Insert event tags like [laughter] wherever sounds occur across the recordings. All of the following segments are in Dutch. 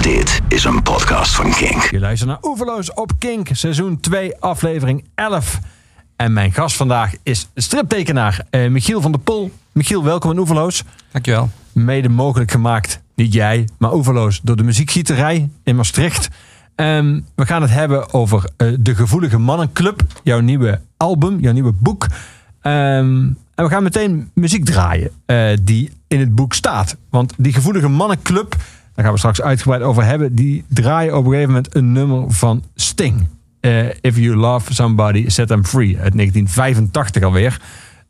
Dit is een podcast van Kink. Je luistert naar Oeverloos op Kink, seizoen 2, aflevering 11. En mijn gast vandaag is striptekenaar eh, Michiel van der Pol. Michiel, welkom in Oeverloos. Dankjewel. Mede mogelijk gemaakt, niet jij, maar Oeverloos door de muziekgieterij in Maastricht. Ehm, we gaan het hebben over eh, de Gevoelige Mannenclub, jouw nieuwe album, jouw nieuwe boek. Ehm, en we gaan meteen muziek draaien eh, die in het boek staat. Want die Gevoelige Mannenclub, daar gaan we straks uitgebreid over hebben, die draaien op een gegeven moment een nummer van Sting. Eh, If You Love Somebody, Set Them Free uit 1985 alweer.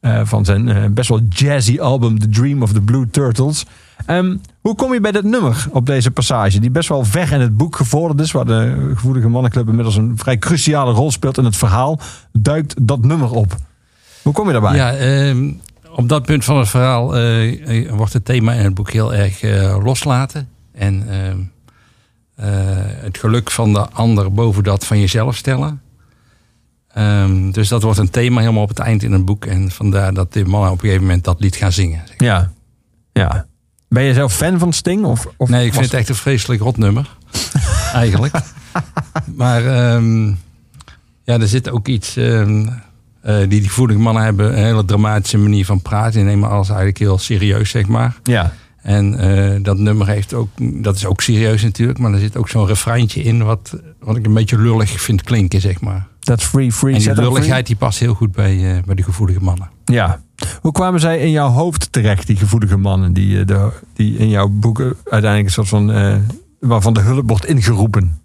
Eh, van zijn eh, best wel jazzy album The Dream of the Blue Turtles. Ehm, hoe kom je bij dat nummer op deze passage? Die best wel ver in het boek gevorderd is. Waar de Gevoelige Mannenclub inmiddels een vrij cruciale rol speelt in het verhaal. Duikt dat nummer op. Hoe kom je daarbij? Ja, ehm, op dat punt van het verhaal wordt het thema in het boek heel erg loslaten. En ehm, eh, het geluk van de ander boven dat van jezelf stellen. Ehm, dus dat wordt een thema helemaal op het eind in het boek. En vandaar dat de mannen op een gegeven moment dat lied gaan zingen. zeg. Ja. ja. Ben je zelf fan van Sting? Of, of Nee, ik vind het echt een vreselijk rot nummer. [laughs] eigenlijk. Maar ehm, ja, er zit ook iets... ehm, eh, die die gevoelige mannen hebben een hele dramatische manier van praten. Die nemen alles eigenlijk heel serieus, zeg maar. Ja. En eh, dat nummer heeft ook, dat is ook serieus natuurlijk, maar er zit ook zo'n refreintje in wat, wat ik een beetje lullig vind klinken, zeg maar. That's free, free. En die free. lulligheid die past heel goed bij, eh, bij de gevoelige mannen. Ja. Hoe kwamen zij in jouw hoofd terecht, die gevoelige mannen, die, eh, de, die in jouw boeken uiteindelijk een soort van, waarvan de hulp wordt ingeroepen?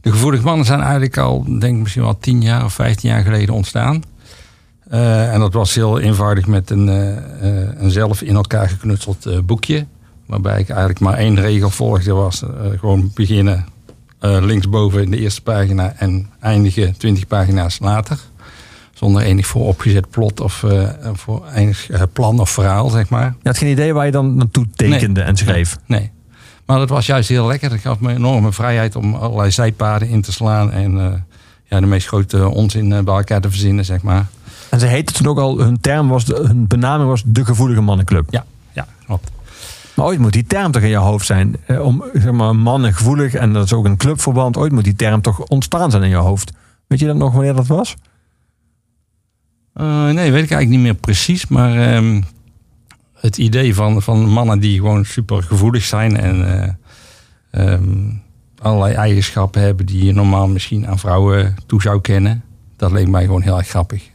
De gevoelige mannen zijn eigenlijk al, denk ik misschien wel 10 jaar of 15 jaar geleden ontstaan. Eh, en dat was heel eenvoudig met een, eh, eh, een zelf in elkaar geknutseld boekje. Waarbij ik eigenlijk maar één regel volgde, was gewoon beginnen linksboven in de eerste pagina en eindigen 20 pagina's later. Zonder enig vooropgezet plot of voor enig plan of verhaal, zeg maar. Je had geen idee waar je dan naartoe tekende en schreef. Nee. Maar dat was juist heel lekker. Dat gaf me enorme vrijheid om allerlei zijpaden in te slaan. En ja, de meest grote onzin bij elkaar te verzinnen, zeg maar. En ze heette toen ook al, hun term was, de, hun benaming was de gevoelige mannenclub. Ja, ja klopt. Maar ooit moet die term toch in je hoofd zijn. Eh, om zeg maar, mannen gevoelig, en dat is ook een clubverband. Ooit moet die term toch ontstaan zijn in je hoofd. Weet je dat nog wanneer dat was? Eh, nee, weet ik eigenlijk niet meer precies. Maar ehm, het idee van, van mannen die gewoon super gevoelig zijn en eh, ehm, allerlei eigenschappen hebben die je normaal misschien aan vrouwen toe zou kennen, dat leek mij gewoon heel erg grappig.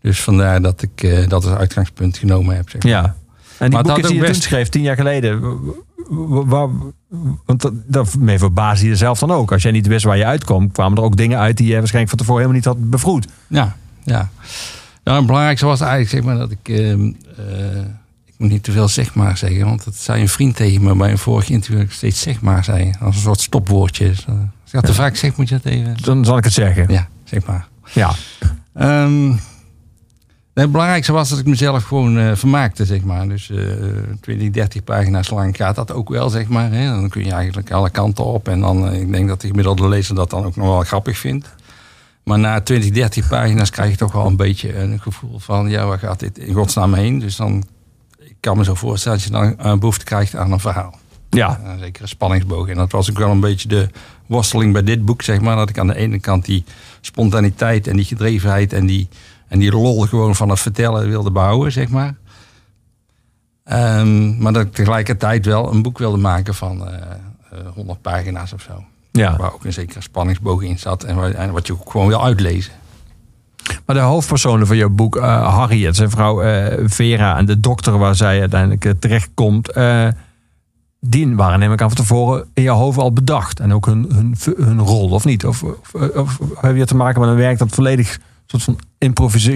Dus vandaar dat ik eh, dat als uitgangspunt genomen heb. Zeg maar. Ja. En die boeken die je toen best- schreef, tien jaar geleden. Waar, want dat, dat mee verbaasde je zelf dan ook. Als jij niet wist waar je uitkwam, kwamen er ook dingen uit die je waarschijnlijk van tevoren helemaal niet had bevroed. Ja, ja. Nou, het belangrijkste was eigenlijk zeg maar, dat ik. ehm, eh, ik moet niet te veel zeg maar zeggen, want dat zei een vriend tegen me bij een vorig interview. Dat ik steeds zeg maar zei. Als een soort stopwoordje. Dus, eh, als ik dat te vaak zeg, moet je dat even. Dan zal ik het zeggen. Ja, zeg maar. Ja. Ehm, het belangrijkste was dat ik mezelf gewoon eh, vermaakte, zeg maar. Dus eh 20, 30 pagina's lang gaat dat ook wel, zeg maar. Hè? Dan kun je eigenlijk alle kanten op. En dan, eh, ik denk dat de gemiddelde lezer dat dan ook nog wel grappig vindt. Maar na 20, 30 pagina's krijg je toch wel een beetje een gevoel van... ja, waar gaat dit in godsnaam heen? Dus dan, ik kan me zo voorstellen dat je dan een behoefte krijgt aan een verhaal. Ja. Een zekere spanningsboog. En dat was ook wel een beetje de worsteling bij dit boek, zeg maar. Dat ik aan de ene kant die spontaniteit en die gedrevenheid en die, en die lol gewoon van het vertellen wilde behouden, zeg maar. Ehm, maar dat ik tegelijkertijd wel een boek wilde maken van eh, eh, 100 pagina's of zo. ja. Waar ook een zekere spanningsboog in zat en, waar- en wat je ook gewoon wil uitlezen. Maar de hoofdpersonen van jouw boek, eh, Harriet, zijn vrouw eh, Vera en de dokter waar zij uiteindelijk eh, terechtkomt, eh, die waren neem ik aan van tevoren in jouw hoofd al bedacht. En ook hun, hun, hun rol, of niet? Of, of, of heb je te maken met een werk dat volledig soort van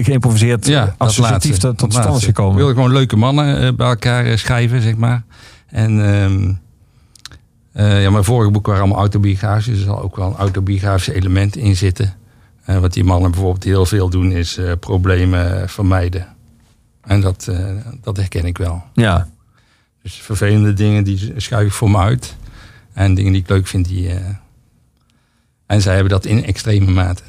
geïmproviseerd, Ja, dat associatief tot Dat stand is gekomen? Ik wilde gewoon leuke mannen eh, bij elkaar eh, schrijven, zeg maar. En ehm, eh, ja, mijn vorige boek waren allemaal autobiografisch. Dus er zal ook wel een autobiografische element in zitten. Eh, wat die mannen bijvoorbeeld heel veel doen, is eh, problemen vermijden. En dat, eh, dat herken ik wel. Ja. Dus vervelende dingen, die schuif ik voor me uit. En dingen die ik leuk vind, die... eh, en zij hebben dat in extreme mate.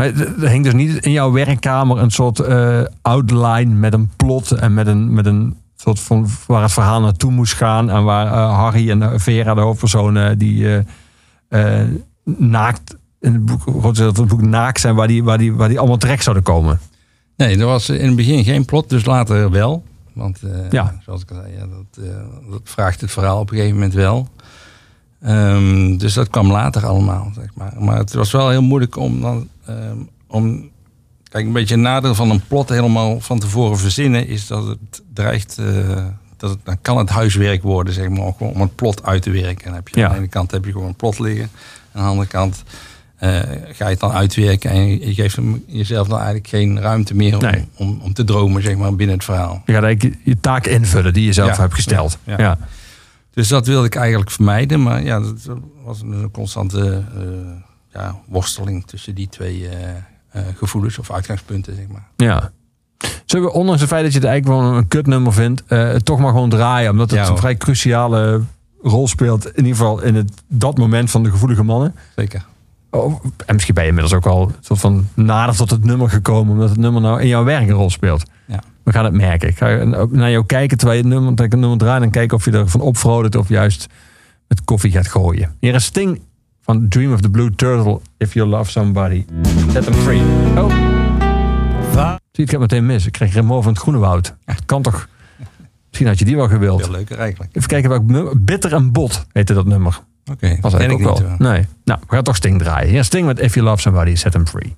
Maar er hing dus niet in jouw werkkamer een soort eh, outline met een plot en met een, met een soort van waar het verhaal naartoe moest gaan. En waar eh, Harry en eh, Vera, de hoofdpersonen, die naakt in het boek, het boek naakt zijn, waar die, waar, die, waar die allemaal terecht zouden komen. Nee, er was in het begin geen plot, dus later wel. Want Ja. zoals ik al zei, ja, dat, dat vraagt het verhaal op een gegeven moment wel. Ehm, dus dat kwam later allemaal, zeg maar. Maar het was wel heel moeilijk om dan... ehm, om, kijk, een beetje een nadeel van een plot helemaal van tevoren verzinnen... is dat het dreigt... eh, dat het, dan kan het huiswerk worden, zeg maar, om het plot uit te werken. En dan heb je Ja. aan de ene kant heb je gewoon een plot liggen. Aan de andere kant eh, ga je het dan uitwerken en je, geeft hem jezelf dan eigenlijk geen ruimte meer om, Nee. om, om te dromen, zeg maar, binnen het verhaal. Je gaat eigenlijk je taak invullen die je zelf Ja. hebt gesteld. Ja. Ja. Dus dat wilde ik eigenlijk vermijden, maar ja, dat was een constante eh, ja, worsteling tussen die twee eh, eh, gevoelens of uitgangspunten, zeg maar. Ja. Zullen we, ondanks het feit dat je het eigenlijk gewoon een kutnummer vindt, eh, het toch maar gewoon draaien? Omdat het Ja, een vrij cruciale rol speelt, in ieder geval in het, dat moment van de gevoelige mannen. Zeker. Oh, en misschien ben je inmiddels ook al soort van nader tot het nummer gekomen, omdat het nummer nou in jouw werk een rol speelt. Ja. We gaan het merken. Ik ga naar jou kijken terwijl je het nummer, een nummer draai en kijken of je ervan opvrolijkt of juist met koffie gaat gooien. Hier is Sting van Dream of the Blue Turtle. If you love somebody, set them free. Oh. Zie, ik heb meteen mis. Ik kreeg Remo van het Groene Woud. Dat kan toch? Misschien had je die wel gewild. Veel leuker eigenlijk. Even kijken welk nummer. Bitter en Bot heette dat nummer. Oké, Was ken eigenlijk ook wel. Nee. Nou, we gaan toch Sting draaien. Hier Sting met If You Love Somebody, Set Them free,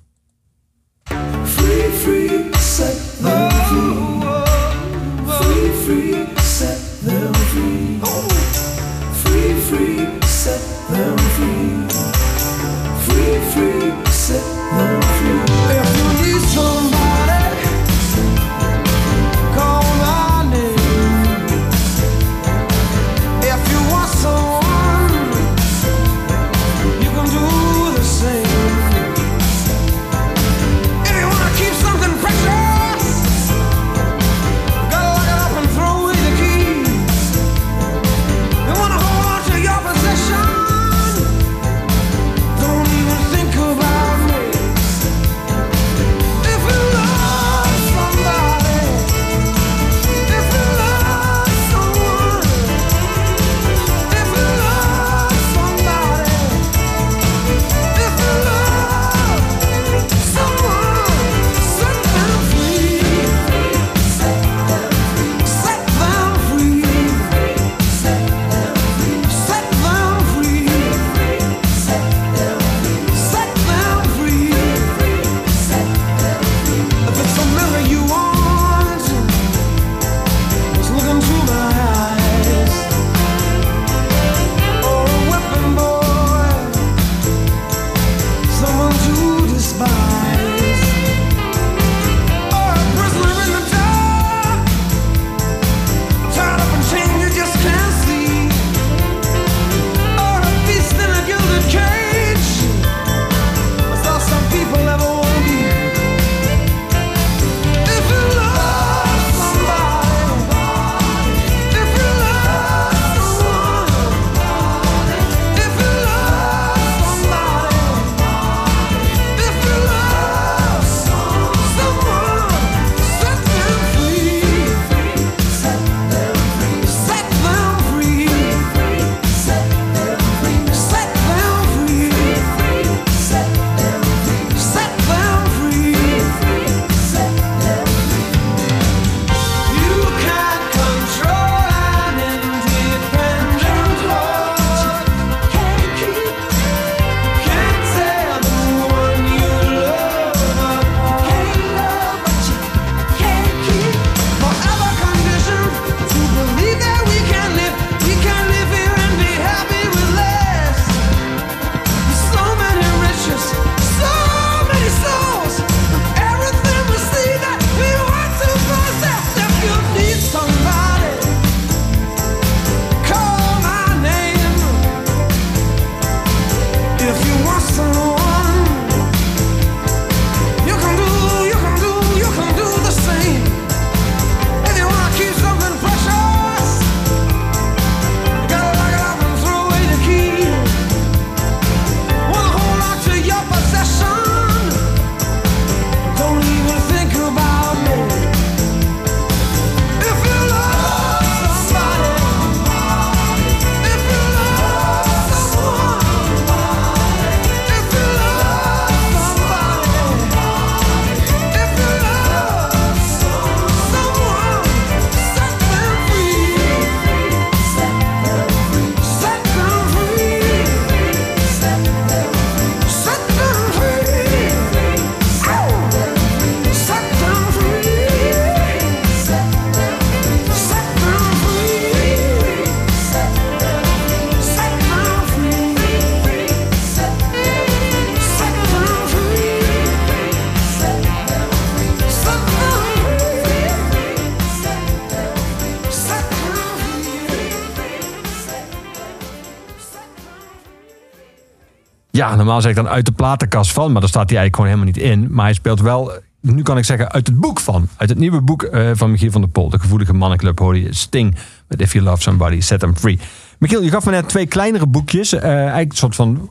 Ja, normaal zeg ik dan uit de platenkast van, maar daar staat hij eigenlijk gewoon helemaal niet in. Maar hij speelt wel, nu kan ik zeggen, uit het boek van. Uit het nieuwe boek eh, van Michiel van der Pol. De gevoelige mannenclub hoorde je Sting met If You Love Somebody, Set Them Free. Michiel, je gaf me net twee kleinere boekjes. eh, eigenlijk een soort van,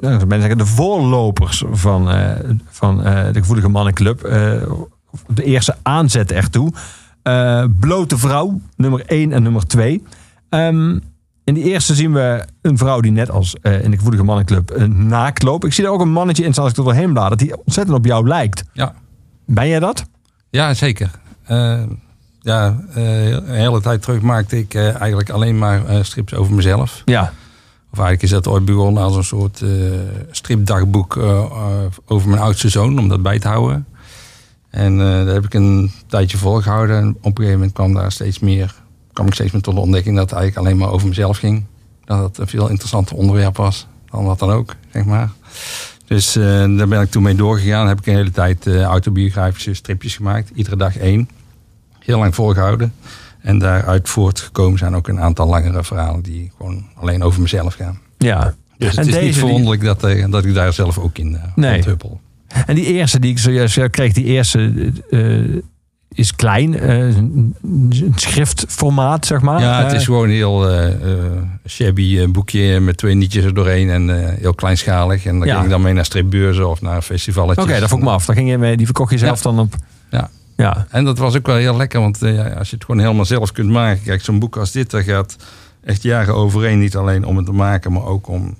zou zeggen, de voorlopers van, van de gevoelige mannenclub. De eerste aanzet ertoe. Blote vrouw, nummer 1 en nummer 2. Ehm, in die eerste zien we een vrouw die net als eh, in de gevoelige mannenclub eh, naakt loopt. Ik zie er ook een mannetje in, zoals ik er doorheen blader, die ontzettend op jou lijkt. Ja, Ben jij dat? ja zeker. Eh, ja, een hele tijd terug maakte ik eigenlijk alleen maar strips over mezelf. Ja. Of eigenlijk is dat ooit begonnen als een soort stripdagboek over mijn oudste zoon, om dat bij te houden. En dat heb ik een tijdje volgehouden. En op een gegeven moment kwam daar steeds meer, kwam ik steeds meer tot de ontdekking dat het eigenlijk alleen maar over mezelf ging. Dat het een veel interessanter onderwerp was dan wat dan ook, zeg maar. Dus eh, daar ben ik toen mee doorgegaan. Heb ik een hele tijd eh, autobiografische stripjes gemaakt. Iedere dag één. Heel lang volgehouden. En daaruit voortgekomen zijn ook een aantal langere verhalen die gewoon alleen over mezelf gaan. Ja. Dus En het is deze niet die- verwonderlijk dat, eh, dat ik daar zelf ook in uh, Nee. huppel. En die eerste die ik zojuist kreeg, die eerste is klein. eh, een schriftformaat, zeg maar. Ja, het Eh, is gewoon een heel eh, shabby boekje met twee nietjes er doorheen en heel kleinschalig. En dan Ja. ging ik dan mee naar stripbeurzen of naar festivalletjes. Oké, dat vond ik me af. Daar ging je mee, die verkocht je zelf Ja. dan op. Ja. Ja. En dat was ook wel heel lekker, want ja, als je het gewoon helemaal zelf kunt maken. Kijk, zo'n boek als dit, daar gaat echt jaren overheen. Niet alleen om het te maken, maar ook om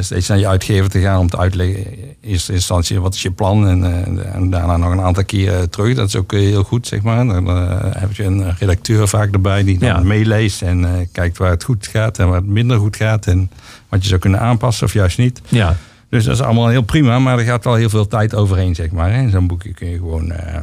steeds naar je uitgever te gaan. Om te uitleggen, in eerste instantie, wat is je plan? En, eh, en daarna nog een aantal keren terug. Dat is ook eh, heel goed, zeg maar. Dan eh, heb je een redacteur vaak erbij die dan Ja. meeleest. En eh, kijkt waar het goed gaat en waar het minder goed gaat. En wat je zou kunnen aanpassen of juist niet. Ja. Dus dat is allemaal heel prima, maar er gaat wel heel veel tijd overheen, zeg maar. In zo'n boekje kun je gewoon, eh,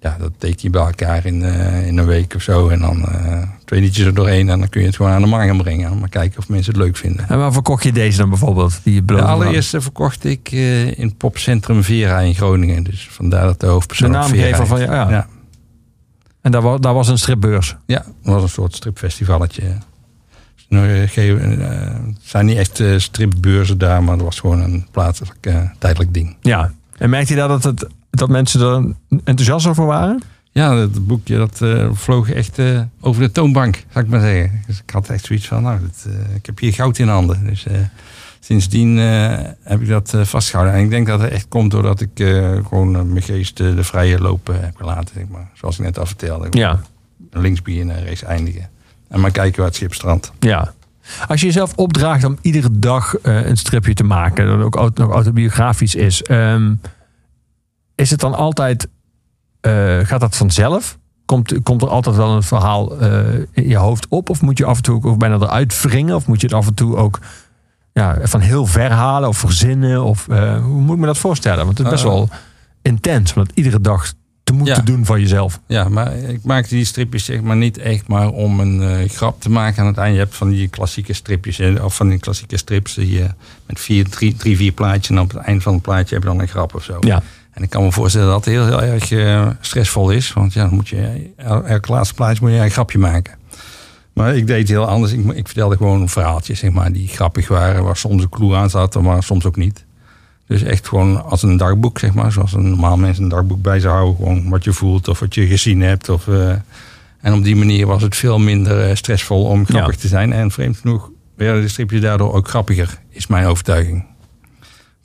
ja, dat teken je bij elkaar in, eh, in een week of zo. En dan eh, twee liedjes er doorheen en dan kun je het gewoon aan de markt brengen. Maar kijken of mensen het leuk vinden. En waar verkocht je deze dan bijvoorbeeld? Die De allereerste verkocht ik eh, in popcentrum Vera in Groningen. Dus vandaar dat de hoofdpersoon De naamgever van je- ja. ja. En daar, wa- daar was een stripbeurs. Ja, dat was een soort stripfestivalletje. Eh, het zijn niet echt stripbeurzen daar, maar het was gewoon een plaatselijk tijdelijk ding. Ja. En merkte je dat, het, dat mensen er enthousiast over waren? Ja, het boekje dat eh, vloog echt eh, over de toonbank, zou ik maar zeggen. Dus ik had echt zoiets van, nou, dat, eh, ik heb hier goud in handen. Dus sindsdien heb ik dat eh, vastgehouden. En ik denk dat het echt komt doordat ik gewoon mijn geest de vrije loop eh, heb gelaten, zeg maar. Zoals ik net al vertelde. Ja. Links beginnen, rechts eindigen. En maar kijken waar het schip strandt. Ja. Als je jezelf opdraagt om iedere dag een stripje te maken, dat ook nog autobiografisch is, ehm, is het dan altijd, eh, gaat dat vanzelf? Komt, komt er altijd wel een verhaal eh, in je hoofd op? Of moet je af en toe ook bijna eruit wringen? Of moet je het af en toe ook ja, van heel ver halen of verzinnen? Of, eh, hoe moet ik me dat voorstellen? Want het is best wel intens om dat iedere dag te moeten Ja. doen van jezelf. Ja, maar ik maak die stripjes zeg maar niet echt maar om een grap te maken aan het einde. Je hebt van die klassieke stripjes, of van die klassieke strips die je met vier, drie, drie, vier plaatjes en op het eind van het plaatje heb je dan een grap of zo. Ja. En ik kan me voorstellen dat het heel, heel erg eh, stressvol is. Want ja, dan moet je el- elk laatste plaatje moet je een grapje maken. Maar ik deed het heel anders. Ik, ik vertelde gewoon verhaaltjes, zeg maar, die grappig waren. Waar soms een clue aan zat, maar soms ook niet. Dus echt gewoon als een dagboek, zeg maar. Zoals een normaal mens een dagboek bij zou houden. Gewoon wat je voelt of wat je gezien hebt. Of, eh, en op die manier was het veel minder eh, stressvol om grappig te zijn. En vreemd genoeg werden de stripjes daardoor ook grappiger, is mijn overtuiging.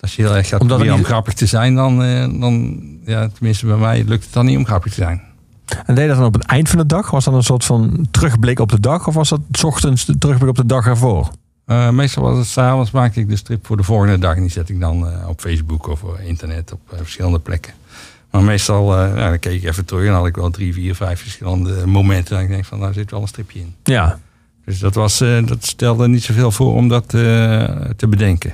Als je heel erg gaat Omdat proberen om niet- grappig te zijn, dan, eh, dan ja, tenminste bij mij lukt het dan niet om grappig te zijn. En deed dat dan op het eind van de dag? Was dat een soort van terugblik op de dag? Of was dat 's ochtends de terugblik op de dag ervoor? Eh, meestal was het s'avonds maakte ik de strip voor de volgende dag. En die zet ik dan eh, op Facebook of op internet op verschillende plekken. Maar meestal dan keek ik even terug en dan had ik wel drie, vier, vijf verschillende momenten. En ik denk van, daar zit wel een stripje in. Ja. Dus dat, was, dat stelde niet zoveel voor om dat te bedenken.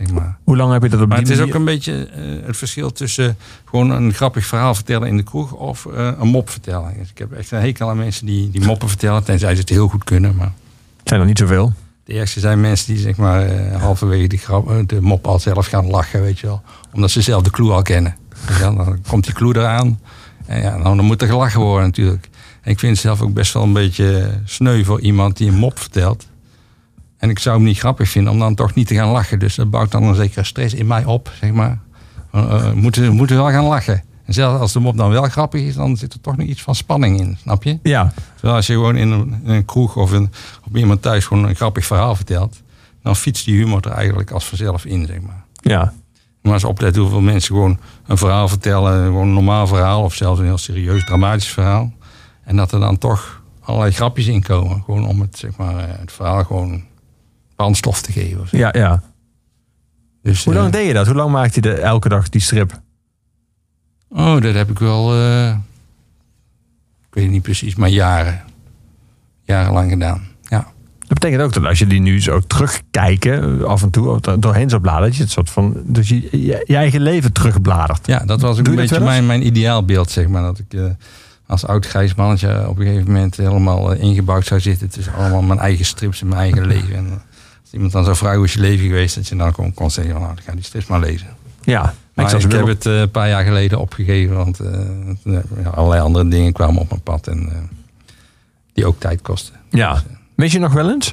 Zeg maar. Hoe lang heb je dat op Maar die het is ook een beetje eh, het verschil tussen gewoon een grappig verhaal vertellen in de kroeg of eh, een mop vertellen. Dus ik heb echt een hekel aan mensen die, die moppen vertellen, tenzij ze het heel goed kunnen. Maar Zijn er niet zoveel? de eerste zijn mensen die zeg maar eh, halverwege de, grap, de mop al zelf gaan lachen, weet je wel. Omdat ze zelf de clue al kennen. Dan komt die clue eraan. En ja, nou, dan moet er gelachen worden natuurlijk. En ik vind het zelf ook best wel een beetje sneu voor iemand die een mop vertelt. En ik zou hem niet grappig vinden om dan toch niet te gaan lachen. Dus dat bouwt dan een zekere stress in mij op, zeg maar. Uh, uh, moeten, moeten wel gaan lachen. En zelfs als de mop dan wel grappig is, dan zit er toch nog iets van spanning in, snap je? Ja, Terwijl als je gewoon in een, in een kroeg of in, op iemand thuis gewoon een grappig verhaal vertelt, dan fietst die humor er eigenlijk als vanzelf in, zeg maar. ja. Maar eens opletten hoeveel mensen gewoon een verhaal vertellen, gewoon een normaal verhaal of zelfs een heel serieus dramatisch verhaal. En dat er dan toch allerlei grapjes in komen, gewoon om het, zeg maar, eh, het verhaal gewoon brandstof te geven. ja, ja. Dus, Hoe eh, lang deed je dat? Hoe lang maakte je de, elke dag die strip? Oh, dat heb ik wel, eh, ik weet het niet precies, maar jaren. Jarenlang gedaan. Ja. Dat betekent ook dat als je die nu zo terugkijken, af en toe doorheen zou bladeren, dat je het soort van, dus je, je, je eigen leven terugbladert. Ja, dat was ook Doe een beetje mijn, mijn ideaalbeeld, zeg maar. Dat ik eh, als oud grijs mannetje op een gegeven moment helemaal eh, ingebouwd zou zitten. tussen allemaal mijn eigen strips en mijn eigen [laughs] leven. En eh, als iemand dan zou vragen hoe is je leven geweest, dat je dan gewoon kon zeggen, van, nou, dan ga die strips maar lezen. Ja, Maar ze ik heb het eh, een paar jaar geleden opgegeven, want eh, ja, allerlei andere dingen kwamen op mijn pad. En eh, die ook tijd kosten. Ja. Mis je nog wel eens?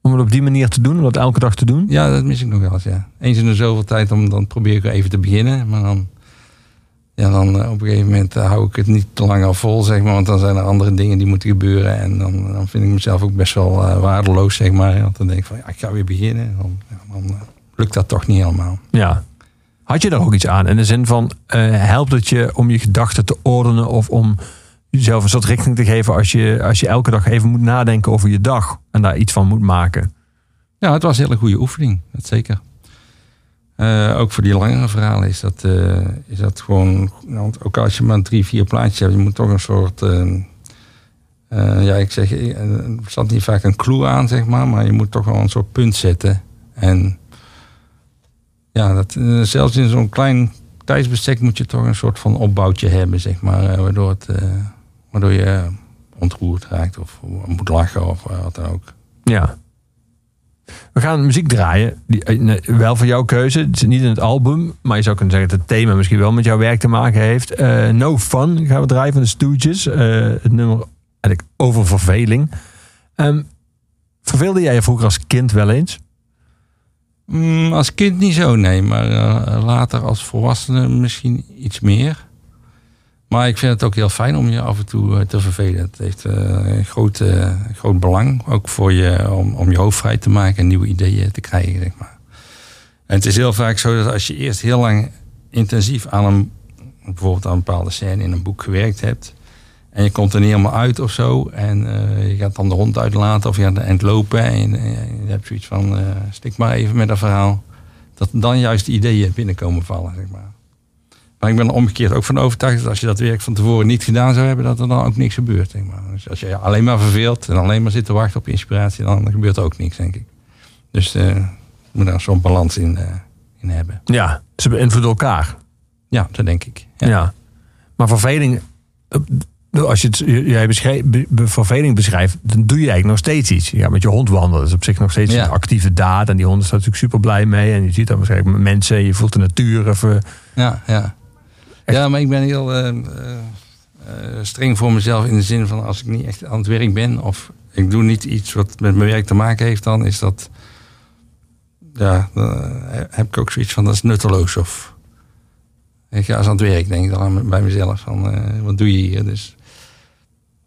Om het op die manier te doen, om dat elke dag te doen? Ja, dat mis ik nog wel eens, ja. Eens in de zoveel tijd, om, dan probeer ik er even te beginnen. Maar dan, ja, dan eh, op een gegeven moment eh, hou ik het niet te lang al vol, zeg maar. Want dan zijn er andere dingen die moeten gebeuren. En dan, dan vind ik mezelf ook best wel eh, waardeloos, zeg maar. Want dan denk ik van, ja, ik ga weer beginnen. En dan, dan lukt dat toch niet helemaal. Ja. Had je daar ook iets aan? In de zin van, helpt het je om je gedachten te ordenen of om jezelf een soort richting te geven als je, als je elke dag even moet nadenken over je dag en daar iets van moet maken? Ja, het was een hele goede oefening, dat zeker. Eh, ook voor die langere verhalen is dat, eh, is dat gewoon... want ook als je maar drie, vier plaatjes hebt, je moet toch een soort... eh, eh, ja, ik zeg, er zat niet vaak een clue aan, zeg maar, maar je moet toch wel een soort punt zetten. En ja, dat, zelfs in zo'n klein tijdsbestek moet je toch een soort van opbouwtje hebben, zeg maar, waardoor, het, waardoor je ontroerd raakt of moet lachen of wat dan ook. Ja. We gaan muziek draaien. Die, eh, wel van jouw keuze. Het zit niet in het album. Maar je zou kunnen zeggen dat het thema misschien wel met jouw werk te maken heeft. Eh, no Fun gaan we draaien van de Stooges. Eh, het nummer eigenlijk over verveling. Ehm, verveelde jij je vroeger als kind wel eens? Mm, als kind niet zo, nee. Maar later als volwassene misschien iets meer. Maar ik vind het ook heel fijn om je af en toe eh, te vervelen. Het heeft eh, een groot, eh, groot belang. Ook voor je, om, om je hoofd vrij te maken en nieuwe ideeën te krijgen, zeg maar. En het is heel vaak zo dat als je eerst heel lang intensief aan een, bijvoorbeeld aan een bepaalde scène in een boek gewerkt hebt. En je komt er niet helemaal uit of zo. En je gaat dan de hond uitlaten of je gaat aan het lopen. En je, hebt zoiets van, stik maar even met dat verhaal. Dat dan juist de ideeën binnenkomen vallen, zeg maar. Maar ik ben er omgekeerd ook van overtuigd dat als je dat werk van tevoren niet gedaan zou hebben, dat er dan ook niks gebeurt. Maar. Dus als je alleen maar verveelt en alleen maar zit te wachten op inspiratie, dan gebeurt er ook niks, denk ik. Dus je moet daar zo'n balans in, eh, in hebben. Ja, ze beïnvloeden elkaar. Ja, dat denk ik. Ja. Ja. Maar verveling, eh, als je het, jij verveling beschrijft, dan doe je eigenlijk nog steeds iets. Ja, met je hond wandelen. Dat is op zich nog steeds Ja. een actieve daad. En die hond is daar natuurlijk super blij mee. En je ziet dan waarschijnlijk mensen, je voelt de natuur even. Ja, ja. Echt? ja maar ik ben heel eh, eh, eh, streng voor mezelf in de zin van als ik niet echt aan het werk ben of ik doe niet iets wat met mijn werk te maken heeft, dan is dat. Ja, dan heb ik ook zoiets van dat is nutteloos. Of ik ga eens aan het werk, denk ik dan aan- bij mezelf. Van, eh, wat doe je hier? Dus,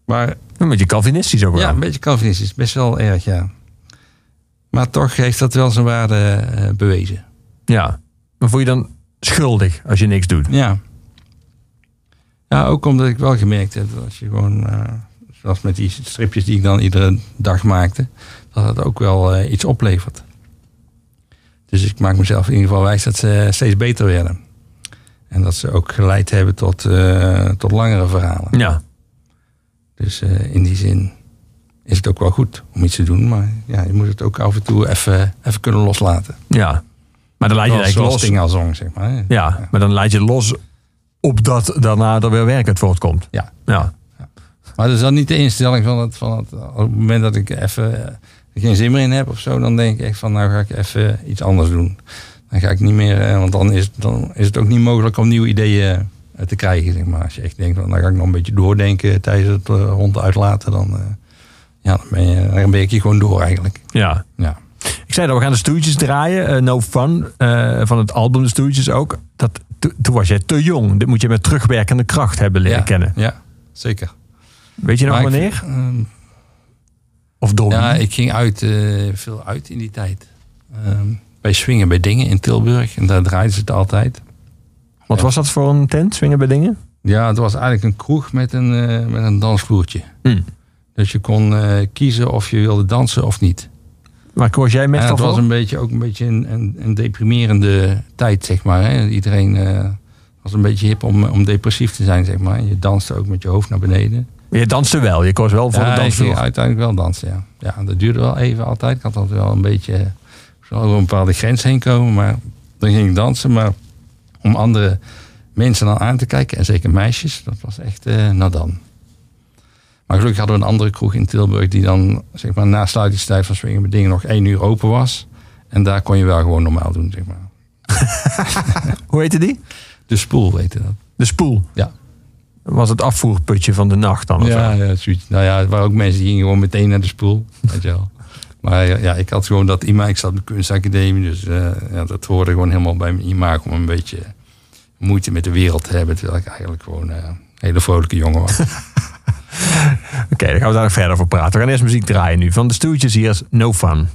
maar Een beetje Calvinistisch ook wel. ja, een beetje Calvinistisch, best wel erg, ja. Maar toch heeft dat wel zijn waarde eh, bewezen. Ja. Maar voel je dan schuldig als je niks doet? Ja. Ja, ook omdat ik wel gemerkt heb dat als je gewoon, eh, zoals met die stripjes die ik dan iedere dag maakte, dat het ook wel eh, iets oplevert. Dus ik maak mezelf in ieder geval wijs dat ze steeds beter werden. En dat ze ook geleid hebben tot, eh, tot langere verhalen. Ja. Dus in die zin is het ook wel goed om iets te doen. Maar ja, je moet het ook af en toe even, even kunnen loslaten. Ja. Maar dan laat je eigenlijk los. Sting al zong, zeg maar. Ja, maar dan laat je los opdat daarna er weer werk uit voortkomt. Ja. Ja. Maar dat is dan niet de instelling van het, van het op het moment dat ik even geen zin meer in heb of zo, dan denk ik echt van nou ga ik even iets anders doen. Dan ga ik niet meer, eh, want dan is, dan is het ook niet mogelijk om nieuwe ideeën eh, te krijgen. Zeg maar. Als je echt denkt van dan ga ik nog een beetje doordenken tijdens het eh, hond uitlaten, dan, Ja, dan ben je, dan ben ik hier gewoon door eigenlijk. Ja. Ja. Ik zei dat we gaan de stoeltjes draaien. no Fun. van het album De Stoeltjes ook. Dat, to- toen was jij te jong. Dit moet je met terugwerkende kracht hebben leren ja, kennen. Ja, zeker. Weet je nog Maar wanneer? ehm, Of door ja, ik ging uit, eh, veel uit in die tijd. Ehm, bij Swingen bij Dingen in Tilburg. En daar draaiden ze het altijd. Wat was dat voor een tent? Swingen bij dingen? Ja, het was eigenlijk een kroeg met een, eh, met een dansvloertje. Hm. Dus je kon eh, kiezen of je wilde dansen of niet. Maar koos jij meestal het was voor? een beetje, ook een beetje een, een, een deprimerende tijd, zeg maar. Hè. Iedereen eh, was een beetje hip om, om depressief te zijn, zeg maar. Je danste ook met je hoofd naar beneden. Je danste wel. Je koos wel voor ja, de ik dansvloer. ging uiteindelijk wel dansen, ja. Ja, dat duurde wel even altijd. Ik had altijd wel een beetje zo over een bepaalde grens heen komen. Maar dan ging ik dansen. Maar om andere mensen dan aan te kijken, en zeker meisjes, dat was echt eh nou dan. Maar gelukkig hadden we een andere kroeg in Tilburg die dan, zeg maar, na sluitingstijd van met Dingen nog één uur open was. En daar kon je wel gewoon normaal doen, zeg maar. [laughs] Hoe heette die? De spoel, weten dat. De spoel. Ja. Was het afvoerputje van de nacht dan? of Ja, zo? ja, zoiets. Nou ja, er waren ook mensen die gingen gewoon meteen naar de spoel. Weet je wel. Maar ja, ik had gewoon dat imago. Ik zat op de kunstacademie, dus eh, ja, dat hoorde gewoon helemaal bij mijn imago om een beetje moeite met de wereld te hebben. Terwijl ik eigenlijk gewoon eh, een hele vrolijke jongen was. [laughs] Oké, daar gaan we daar verder over praten. We gaan eerst muziek draaien nu. Van de stoeltjes hier is No Fun.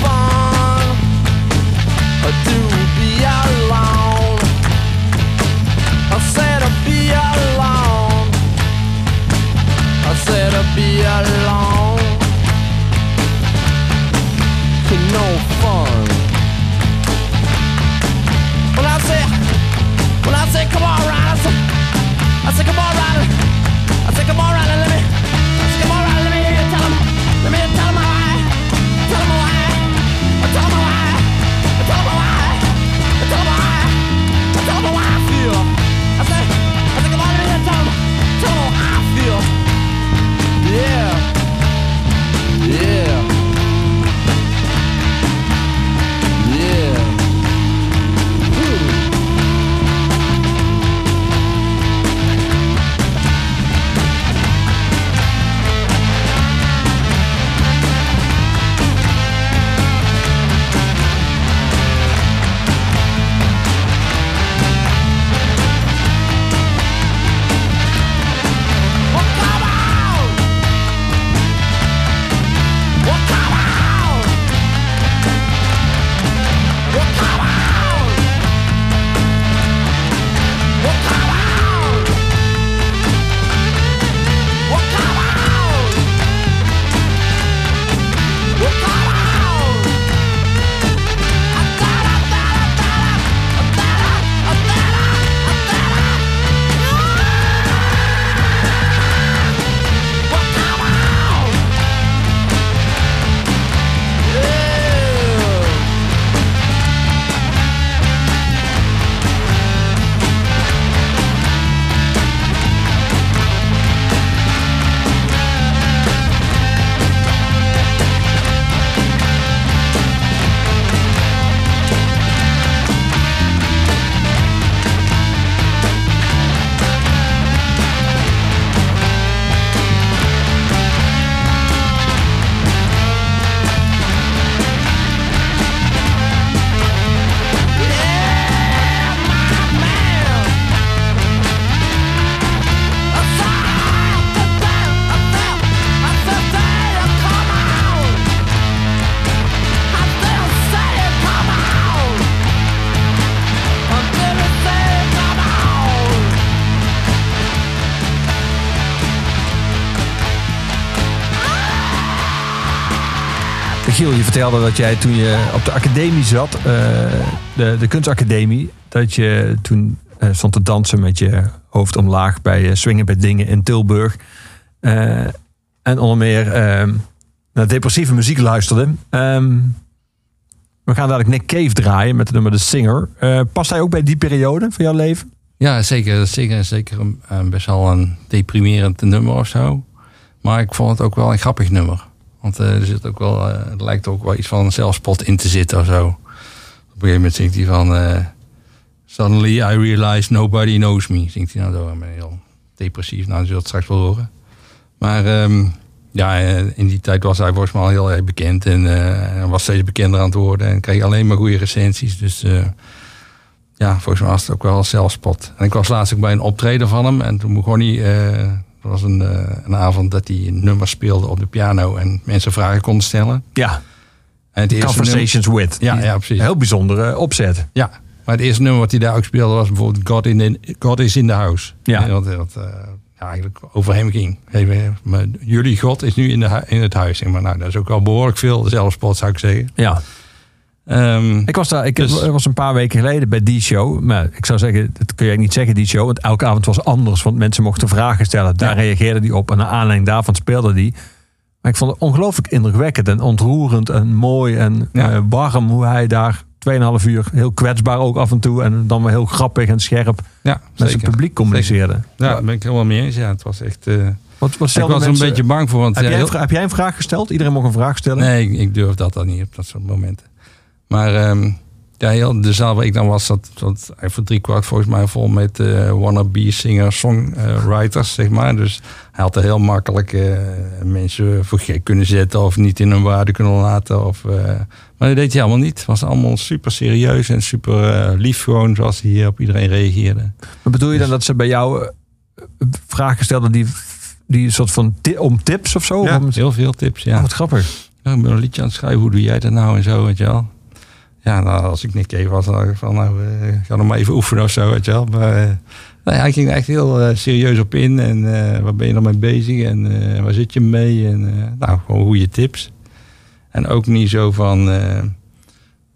Fun to be alone. I said to be alone. I said to be alone. No fun. When I say when I say come on, Ryder, I say, I say come on, Ryder. Michiel, je vertelde dat jij toen je op de academie zat, eh, de, de kunstacademie, dat je toen eh, stond te dansen met je hoofd omlaag bij eh, Swingen bij Dingen in Tilburg. En onder meer eh, naar depressieve muziek luisterde. Ehm, we gaan dadelijk Nick Cave draaien met het nummer The Singer. Past hij ook bij die periode van jouw leven? Ja, zeker. Zeker, zeker een, een best wel een deprimerend nummer of zo. Maar ik vond het ook wel een grappig nummer. Want eh, er, zit ook wel, eh, er lijkt ook wel iets van zelfspot in te zitten of zo. Op een gegeven moment zingt hij van... eh, Suddenly I realize nobody knows me. Zingt hij nou door. Heel depressief. Nou, dat zult het straks wel horen. Maar ehm, ja, in die tijd was hij volgens mij al heel erg bekend. En was steeds bekender aan het worden. En kreeg alleen maar goede recensies. Dus... ja, volgens mij was het ook wel zelfspot. En ik was laatst ook bij een optreden van hem. En toen begon hij... was een, eh, een avond dat hij een nummer speelde op de piano. En mensen vragen konden stellen. Ja, En het Conversations With. Ja, ja, precies. Heel bijzondere opzet. ja, maar het eerste nummer wat hij daar ook speelde was bijvoorbeeld God, in the- God is in the House. Ja. Wat, wat eh, ja, eigenlijk over hem ging. Even, maar jullie God is nu in, de, in het huis. Zeg maar, nou, dat is ook wel behoorlijk veel zelfspot zou ik zeggen. Ja. Ehm, Ik was daar, ik Dus- was een paar weken geleden bij die show. Maar ik zou zeggen, dat kun je niet zeggen, die show. Want elke avond was anders. Want mensen mochten vragen stellen. Daar Ja. reageerde die op. En naar aanleiding daarvan speelde die. Maar ik vond het ongelooflijk indrukwekkend en ontroerend en mooi en Ja. eh, warm. Hoe hij daar 2,5 uur, heel kwetsbaar ook af en toe. En dan weer heel grappig en scherp ja, met zijn publiek communiceerde. Ja, daar ben ik helemaal mee eens. Ja, het was echt... eh, Wat, wat ik was er een mensen- beetje bang voor. Want, Heb ja, jij, heel- heb jij een vraag gesteld? Iedereen mocht een vraag stellen? Nee, ik, ik durf dat dan niet op dat soort momenten. Maar ehm, ja, heel, de zaal waar ik dan was, zat, zat voor drie kwart volgens mij vol met eh wannabe singer, songwriters, zeg maar. Dus hij had er heel makkelijk eh, mensen voor gek kunnen zetten of niet in hun waarde kunnen laten. Of, eh, maar dat deed hij allemaal niet. Het was allemaal super serieus en super lief gewoon, zoals hij hier op iedereen reageerde. Maar bedoel je dan dat ze bij jou vragen stelden die, die soort van ti- om tips of zo? Om- heel veel tips, ja. Oh, wat grappig. Ja, ik ben een liedje aan het schrijven, hoe doe jij dat nou en zo, weet je wel. Ja, nou, als ik Nick even was, dan ik van, nou, eh, ga nog maar even oefenen of zo, weet je wel. Maar eh, nou ja, hij ging er echt heel eh, serieus op in. En waar ben je dan mee bezig en waar zit je mee? En nou, gewoon goede tips. En ook niet zo van,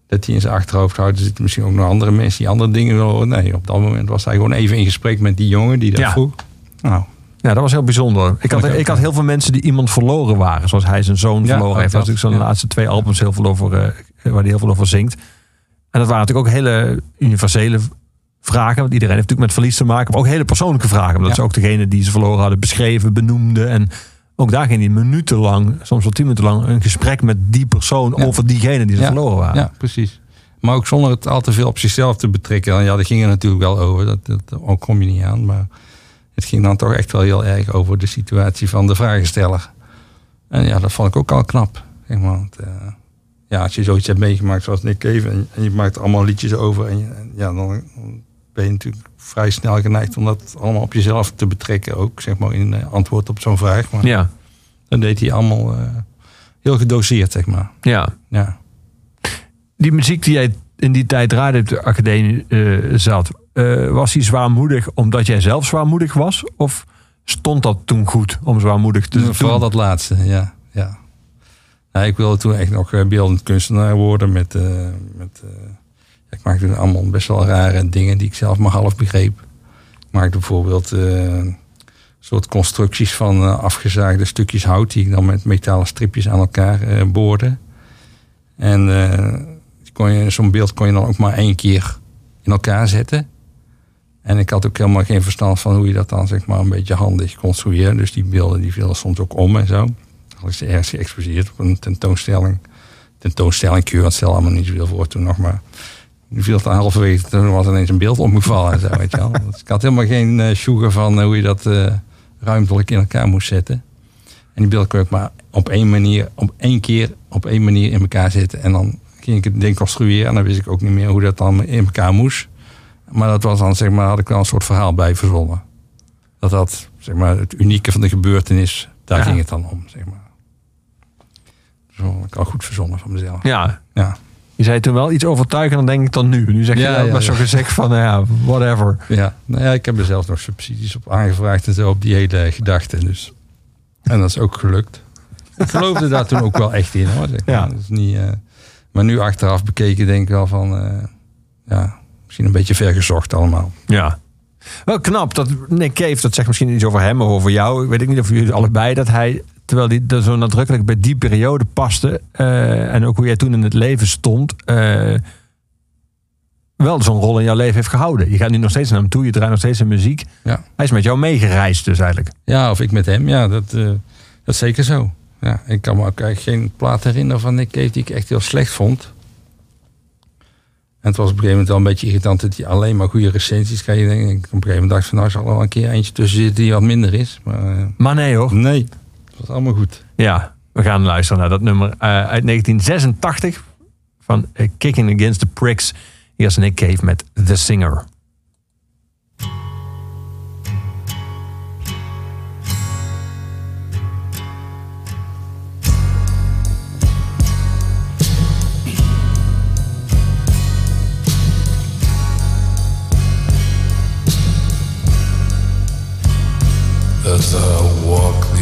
dat hij in zijn achterhoofd houdt. Er zitten misschien ook nog andere mensen die andere dingen willen horen. Nee, op dat moment was hij gewoon even in gesprek met die jongen die dat Ja. vroeg. Nou, Ja, dat was heel bijzonder. Ik had, ik had heel veel mensen die iemand verloren waren. Zoals hij zijn zoon Ja, verloren ook heeft. Dat, natuurlijk zo'n ja. laatste twee albums heel veel over, eh, waar hij heel veel over zingt. En dat waren natuurlijk ook hele universele vragen. Want iedereen heeft natuurlijk met verlies te maken. Maar ook hele persoonlijke vragen. Omdat Ja. ze ook degene die ze verloren hadden beschreven, benoemden. En ook daar ging hij minutenlang, soms wel tien minuten lang, een gesprek met die persoon Ja. over diegene die ze Ja. verloren waren. Ja, precies. Maar ook zonder het al te veel op zichzelf te betrekken. Ja, daar ging er natuurlijk wel over. Dat, dat ook kom je niet aan. Maar het ging dan toch echt wel heel erg over de situatie van de vragensteller. En ja, dat vond ik ook al knap. Zeg maar. Want, eh, ja, als je zoiets hebt meegemaakt zoals Nick Cave... en, en je maakt allemaal liedjes over... En, je- en ja, dan, dan ben je natuurlijk vrij snel geneigd... om dat allemaal op jezelf te betrekken. Ook zeg maar in eh, antwoord op zo'n vraag. Maar Ja, dat deed hij allemaal eh, heel gedoseerd, zeg maar. ja. Ja. die muziek die jij in die tijd draaide op de academie eh, zat, eh, was die zwaarmoedig omdat jij zelf zwaarmoedig was? Of stond dat toen goed om zwaarmoedig te doen? Vooral dat laatste, ja. Ik wilde toen echt nog eh, beeldend kunstenaar worden. Met, eh, met, eh, ik maakte allemaal best wel rare dingen die ik zelf maar half begreep. Ik maakte bijvoorbeeld soort constructies van afgezaagde stukjes hout... die ik dan met metalen stripjes aan elkaar boorde. En zo'n beeld kon je dan ook maar één keer in elkaar zetten. En ik had ook helemaal geen verstand van hoe je dat dan zeg maar een beetje handig construeert. Dus die beelden die vielen soms ook om en zo. Ik ze ergens geëxposeerd op een tentoonstelling. Tentoonstelling kun je wat stel allemaal niet zoveel voor toen nog. Maar die viel dan halverwege, toen was ineens een beeld omgevallen en [laughs] zo, weet je wel. Dus ik had helemaal geen eh sugar van eh, hoe je dat eh, ruimtelijk in elkaar moest zetten. En die beelden kon ik maar op één manier, op één keer, op één manier in elkaar zetten. En dan ging ik het ding construeren en dan wist ik ook niet meer hoe dat dan in elkaar moest. Maar dat was dan, zeg maar, had ik wel een soort verhaal bij verzonnen. Dat dat, zeg maar, het unieke van de gebeurtenis, daar Ja. ging het dan om, zeg maar. Zo ik al goed verzonnen van mezelf. Ja, Ja, je zei toen wel iets overtuigender denk ik dan nu. Nu zeg je Ja, ja. gezicht van, nou ja, whatever. ja. Nou ja, ik heb er zelfs nog subsidies op aangevraagd en zo op die hele gedachte. Dus. En dat is ook gelukt. Ik geloofde daar toen ook wel echt in hoor. Zeg maar. Ja. Dat is niet, eh, maar nu achteraf bekeken denk ik wel van... eh, ja, misschien een beetje vergezocht allemaal. Ja. Wel knap dat Nick Cave, dat zegt misschien iets over hem of over jou. Ik weet niet of jullie allebei, dat hij, terwijl hij er zo nadrukkelijk bij die periode paste. eh, en ook hoe jij toen in het leven stond. eh, wel zo'n rol in jouw leven heeft gehouden. Je gaat nu nog steeds naar hem toe, je draait nog steeds zijn muziek. Ja. Hij is met jou meegereisd dus eigenlijk. Ja, of ik met hem. Ja, dat, eh, dat is zeker zo. Ja, ik kan me ook eigenlijk geen plaat herinneren van Nick Cave die ik echt heel slecht vond. En het was op een gegeven moment wel een beetje irritant dat hij alleen maar goede recensies kreeg. Ik op een gegeven moment dacht van nou zal er wel een keer eentje tussen zitten die wat minder is. Maar Maar nee hoor. nee, was allemaal goed. Ja, we gaan luisteren naar dat nummer eh, uit 1986 van eh, Kicking Against the Pricks. Hier is Nick Cave met The Singer.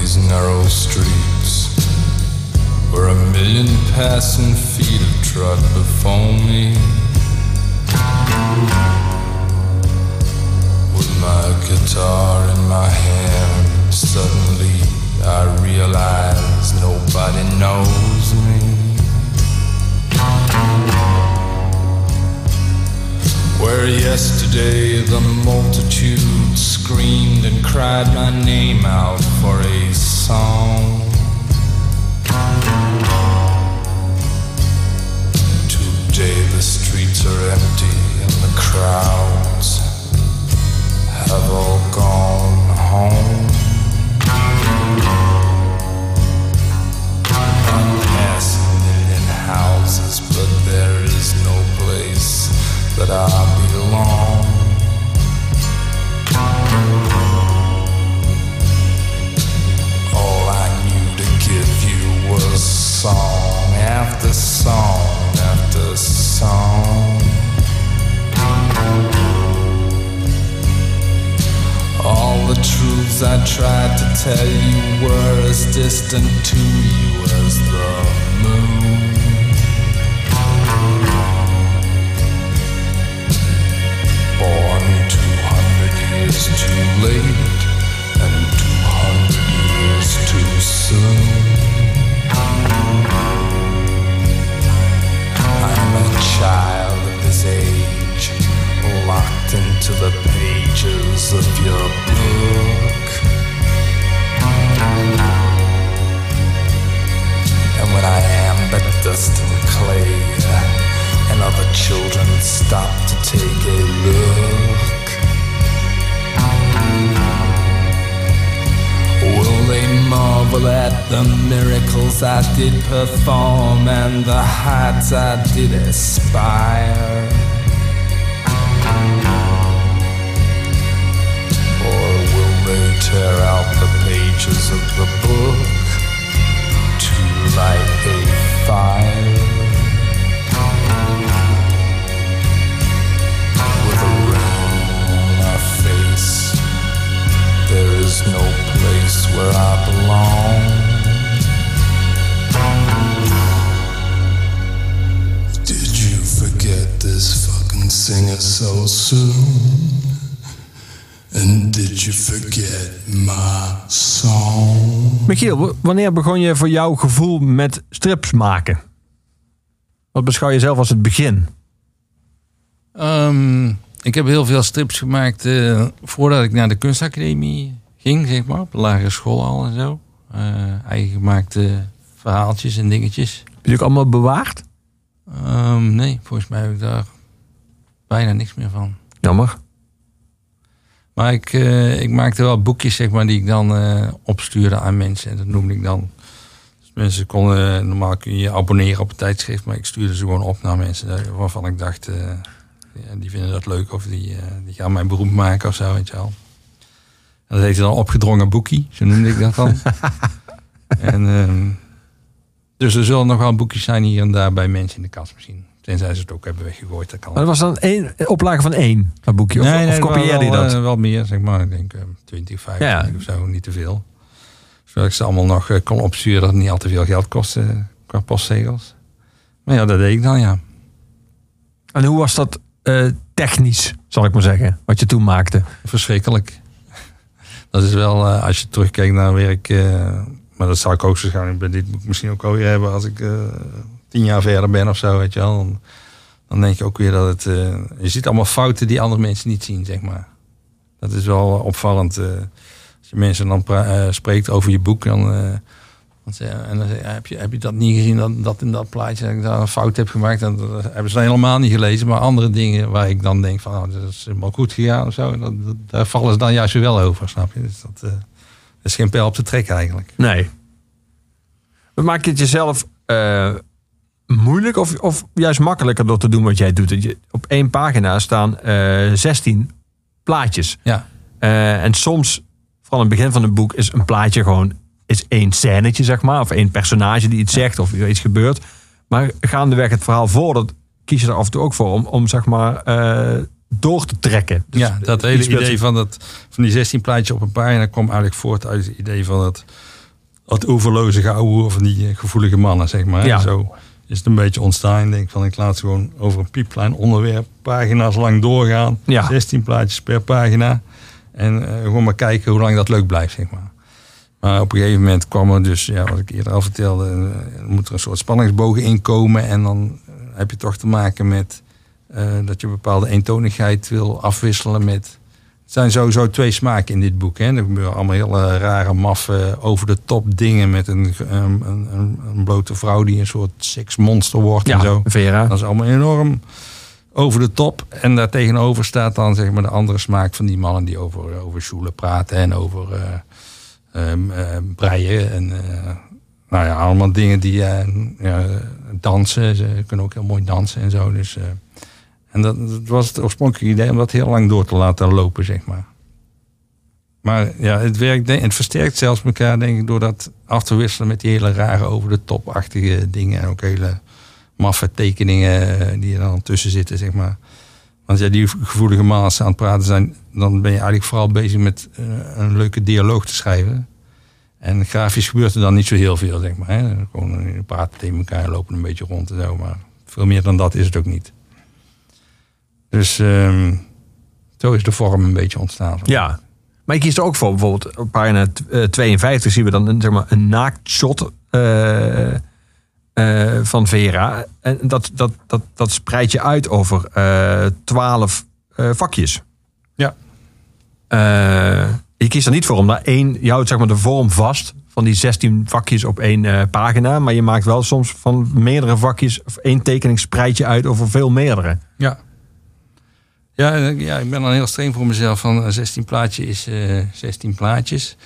These narrow streets Where a million passing feet have trod before me. With my guitar in my hand Suddenly I realize nobody knows me Where yesterday the multitude screamed and cried my name out for a song. Today the streets are empty and the crowds have all gone home. I pass a million houses, but there that I belong. All I knew to give you was song after song after song. All the truths I tried to tell you were as distant to you as the moon. Born 200 years too late and 200 years too soon. I'm a child of this age, locked into the pages of your book. And when I am but dust and clay, and other children stop to take a look. Will they marvel at the miracles I did perform and the heights I did aspire? Or will they tear out the pages of the book to light a fire? Is no place where I belong. Did you forget this fucking singer so soon? And did you forget my song? Michiel, wanneer begon je voor jouw gevoel met strips maken? Wat beschouw je zelf als het begin? Ehm, ik heb heel veel strips gemaakt eh, voordat ik naar de kunstacademie ging, zeg maar. Op de lagere school al en zo. Eh, eigen gemaakte verhaaltjes en dingetjes. Heb je die ook allemaal bewaard? Ehm, nee, volgens mij heb ik daar bijna niks meer van. Jammer. Maar ik, eh, ik maakte wel boekjes, zeg maar, die ik dan eh, opstuurde aan mensen. En dat noemde ik dan. Dus mensen konden, normaal kun je je abonneren op een tijdschrift, maar ik stuurde ze gewoon op naar mensen waarvan ik dacht, die vinden dat leuk of die, die gaan mij beroemd maken of zo, weet je wel. Dat heette dan opgedrongen boekie, zo noemde ik dat dan. [laughs] en, ehm, dus er zullen nog wel boekjes zijn hier en daar bij mensen in de kast misschien. Tenzij ze het ook hebben weggegooid, dat kan. Maar dat was dan één oplage van één, dat boekje? Of, of wel- kopieerde je dat? eh, wel meer, zeg maar. Ik denk eh, 20, 25 Ja. of zo, niet te veel. Zodat ik ze allemaal nog eh, kon opsturen dat het niet al te veel geld kostte eh, qua postzegels. Maar ja, dat deed ik dan, ja. En hoe was dat eh, technisch, zal ik maar zeggen, wat je toen maakte? Verschrikkelijk. Dat is wel, eh, als je terugkijkt naar werk... eh, maar dat zou ik ook waarschijnlijk bij dit boek misschien ook alweer hebben... als ik eh, tien jaar verder ben of zo, weet je wel. Dan, dan denk je ook weer dat het... je ziet allemaal fouten die andere mensen niet zien, zeg maar. Dat is wel opvallend. als je mensen dan spreekt over je boek... Dan, zeg- en dan heb, je, heb je dat niet gezien, dat, dat in dat plaatje... dat ik daar een fout heb gemaakt? En dat hebben ze helemaal niet gelezen. Maar andere dingen waar ik dan denk van... Oh, dat is helemaal goed gegaan of zo... Dat, dat- daar vallen ze dan juist weer wel over, snap je? Dus dat, eh, dat is geen pijl op te trekken eigenlijk. Nee. Maak je het jezelf eh, moeilijk of, of juist makkelijker door te doen wat jij doet? Dat je, op één pagina staan eh 16 plaatjes. Ja, en soms, vooral in het begin van een boek, is een plaatje gewoon is één scènetje, zeg maar. Of één personage die iets zegt of iets gebeurt. Maar gaandeweg het verhaal voordat kies je er af en toe ook voor om, om zeg maar eh, door te trekken. Dus ja dat hele speelt idee van, dat, van die 16 plaatjes op een pagina... kwam eigenlijk voort uit het idee van dat, dat overloze geouwe van die eh, gevoelige mannen, zeg maar. Ja. Zo is het een beetje ontstaan. Ik denk van, ik laat ze gewoon over een piepklein onderwerp... pagina's lang doorgaan. Ja. 16 plaatjes per pagina. En eh, gewoon maar kijken hoe lang dat leuk blijft, zeg maar. Maar op een gegeven moment kwam er dus, ja, wat ik eerder al vertelde, eh, er moet er een soort spanningsbogen inkomen. En dan eh, heb je toch te maken met eh, dat je een bepaalde eentonigheid wil afwisselen met. Het zijn sowieso twee smaken in dit boek. Hè. Er gebeuren allemaal hele rare, maffe, over de top dingen met een, een, een, een blote vrouw die een soort seksmonster wordt en Ja, zo. Vera. Dat is allemaal enorm over de top. En daartegenover staat dan zeg maar de andere smaak van die mannen die over, over sjoelen praten en over breien. En eh, nou ja, allemaal dingen die eh, ja, dansen. Ze kunnen ook heel mooi dansen en zo. Dus, eh, en dat, dat was het oorspronkelijke idee om dat heel lang door te laten lopen, zeg maar. Maar ja, het werkt, het versterkt zelfs elkaar, denk ik, door dat af te wisselen met die hele rare over de topachtige dingen. En ook hele maffe tekeningen die er dan tussen zitten, zeg maar. Want ja, die gevoelige ze aan het praten zijn, dan ben je eigenlijk vooral bezig met eh, een leuke dialoog te schrijven. En grafisch gebeurt er dan niet zo heel veel, zeg maar. Hè. Gewoon eh, praten tegen elkaar, lopen een beetje rond en zo. Maar veel meer dan dat is het ook niet. Dus ehm, zo is de vorm een beetje ontstaan. Ja. Maar ik kies er ook voor. Bijvoorbeeld op pagina eh, 52 zien we dan een, zeg maar, een naaktshot eh, eh, van Vera. En dat, dat, dat, dat spreidt je uit over eh, twaalf eh, vakjes. Ja. Je kiest er niet voor om daar één... Je houdt zeg maar de vorm vast van die 16 vakjes op één pagina. Maar je maakt wel soms van meerdere vakjes... of één tekening spreid je uit over veel meerdere. Ja. Ja, ja, ik ben dan heel streng voor mezelf. Van eh, 16 plaatjes is eh 16 plaatjes.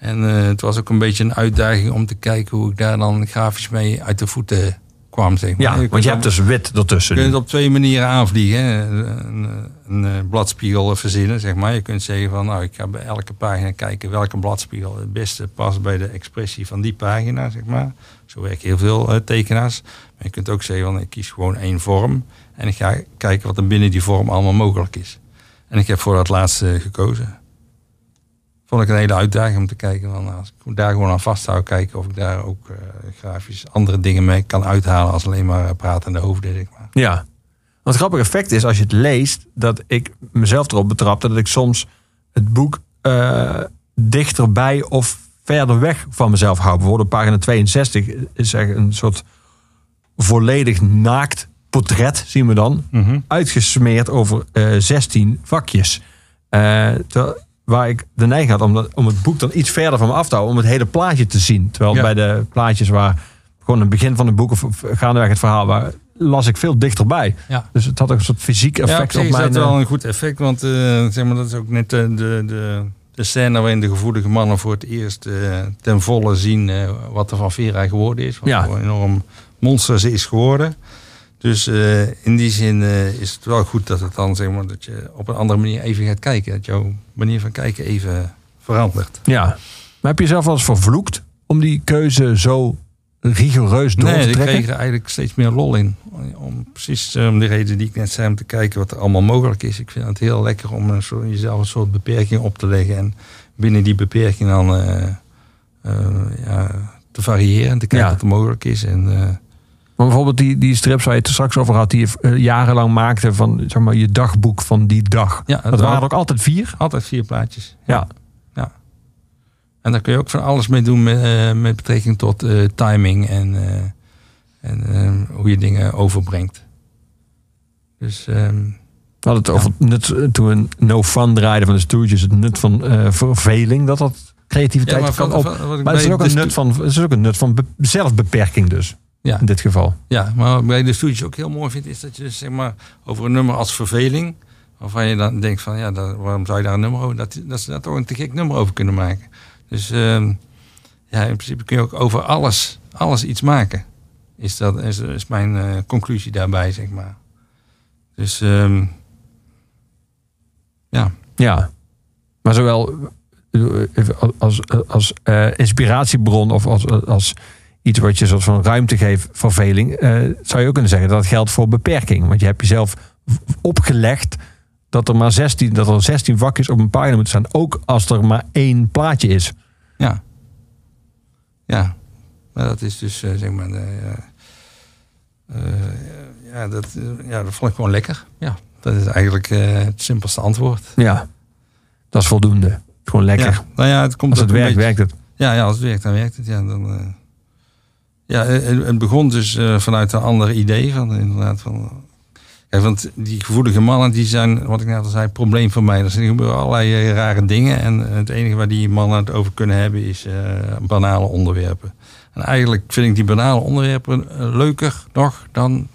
En eh, het was ook een beetje een uitdaging om te kijken hoe ik daar dan grafisch mee uit de voeten kwam. Zeg maar. Ja, want je hebt dus wit ertussen. Je kunt het op twee manieren aanvliegen. Een, een eh, bladspiegel verzinnen, zeg maar. Je kunt zeggen van, nou, ik ga bij elke pagina kijken welke bladspiegel het beste past bij de expressie van die pagina, zeg maar. Zo werken heel veel eh, tekenaars. Maar je kunt ook zeggen van, ik kies gewoon één vorm en ik ga kijken wat er binnen die vorm allemaal mogelijk is. En ik heb voor dat laatste gekozen. Vond ik een hele uitdaging om te kijken, van, nou, als ik daar gewoon aan vast zou kijken of ik daar ook eh, grafisch andere dingen mee kan uithalen als alleen maar eh, pratende hoofden, zeg maar. Ja. Want het grappige effect is als je het leest, dat ik mezelf erop betrapte dat ik soms het boek eh, dichterbij of verder weg van mezelf hou. Bijvoorbeeld op pagina 62 is er een soort volledig naakt portret, zien we dan, uitgesmeerd over eh 16 vakjes. Terwijl- waar ik de neiging had om, dat, om het boek dan iets verder van me af te houden, om het hele plaatje te zien. Terwijl Ja. bij de plaatjes waar gewoon het begin van het boek of of gaandeweg het verhaal, waar las ik veel dichterbij. Ja. Dus het had ook een soort fysiek Ja, effect op zich op is mijn... dat wel eh, een goed effect, want eh, zeg maar, dat is ook net de, de, de scène waarin de gevoelige mannen voor het eerst eh, ten volle zien wat er van Vera geworden is. Wat Ja. een enorm monster ze is geworden. Dus eh, in die zin eh, is het wel goed dat het dan zeg maar dat je op een andere manier even gaat kijken. Dat jouw manier van kijken even verandert. Ja. Maar heb je zelf wel eens vervloekt om die keuze zo rigoureus door Nee, te ik trekken? kreeg er eigenlijk steeds meer lol in. Om, precies eh, om de reden die ik net zei, om te kijken wat er allemaal mogelijk is. Ik vind het heel lekker om een soort, jezelf een soort beperking op te leggen. En binnen die beperking dan ja, te variëren en te kijken Ja. wat er mogelijk is. En, Maar bijvoorbeeld die, die strips waar je het straks over had, die je eh, jarenlang maakte van zeg maar, je dagboek van die dag. ja, Dat waren er ook altijd vier. altijd vier plaatjes. Ja. En daar kun je ook van alles mee doen met, eh, met betrekking tot eh, timing en, en hoe je dingen overbrengt. Dus ehm, We hadden het over het nut, toen we No Fun draaiden van de Stooges, het nut van verveling, dat dat creativiteit ja, kan van- op. van- Maar het is ook een nut van, het is ook een nut van be- zelfbeperking dus, Ja. in dit geval. Ja, maar wat ik bij de studies ook heel mooi vind, is dat je dus, zeg maar over een nummer als verveling, waarvan je dan denkt van ja, waarom zou je daar een nummer over, dat, dat ze daar toch een te gek nummer over kunnen maken. Dus ehm, ja, in principe kun je ook over alles, alles iets maken. Is, dat, is, is mijn eh, conclusie daarbij, zeg maar. Dus ehm, ja, Ja, maar zowel eh, als, als, als eh, inspiratiebron of als, als iets wat je soort van ruimte geeft, verveling, eh, zou je ook kunnen zeggen dat geldt voor beperking. Want je hebt jezelf opgelegd dat er maar 16, dat er 16 vakjes op een pagina moeten staan, ook als er maar één plaatje is. ja. Ja, maar dat is dus eh, zeg maar, eh, ja, dat, ja, dat vond ik gewoon lekker. Ja, dat is eigenlijk het simpelste antwoord. Ja, dat is voldoende. Gewoon lekker. Ja, nou ja, het komt Als het werkt, beetje- werkt het. Ja, ja, als het werkt, dan werkt het. Ja, dan, ja het, begon dus eh, vanuit een ander idee. Van, inderdaad, van, ja, want die gevoelige mannen, die zijn, wat ik net al zei, probleem voor mij. Er zijn gebeuren allerlei eh, rare dingen. En het enige waar die mannen het over kunnen hebben, is eh, banale onderwerpen. En eigenlijk vind ik die banale onderwerpen eh, leuker nog dan,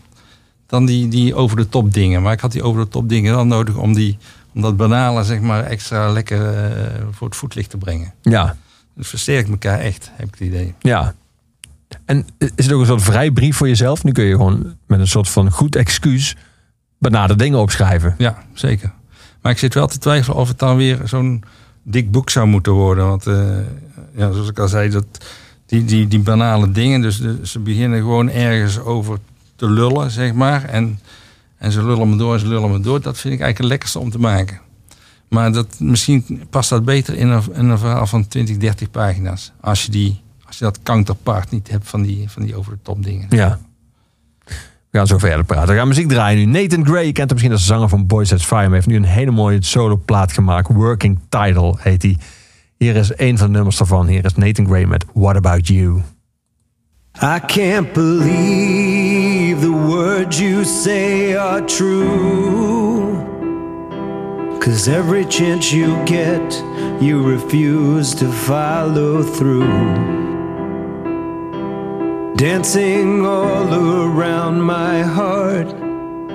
dan die, die over de top dingen. Maar ik had die over de top dingen dan nodig om, die, om dat banale zeg maar, extra lekker eh, voor het voetlicht te brengen. Ja, Het versterkt elkaar echt, heb ik het idee. ja. En is het ook een soort vrijbrief voor jezelf? Nu kun je gewoon met een soort van goed excuus benade dingen opschrijven. Ja, zeker. Maar ik zit wel te twijfelen of het dan weer zo'n dik boek zou moeten worden. Want eh, ja, zoals ik al zei, dat, die, die, die banale dingen, dus ze beginnen gewoon ergens over te lullen, zeg maar. En, en ze lullen me door en ze lullen me door. Dat vind ik eigenlijk het lekkerste om te maken. Maar dat, misschien past dat beter in een, in een verhaal van 20, 30 pagina's. Als je, die, als je dat counterpart niet hebt van die, van die over de top dingen. Ja. We gaan zo verder praten. We gaan muziek draaien nu. Nathan Gray, je kent hem misschien als zanger van Boys That's Fire. Maar heeft nu een hele mooie solo plaat gemaakt. Working Title heet hij. Hier is een van de nummers daarvan. Hier is Nathan Gray met What About You. I can't believe the words you say are true. Cause every chance you get, you refuse to follow through. Dancing all around my heart,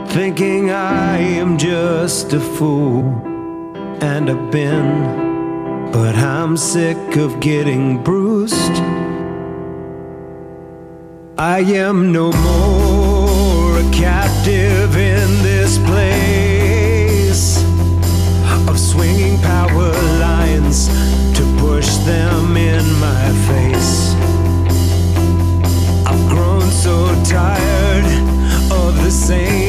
thinking I am just a fool. And I've been, but I'm sick of getting bruised. I am no more a captive in this place of swinging power lines to push them in my tired of the same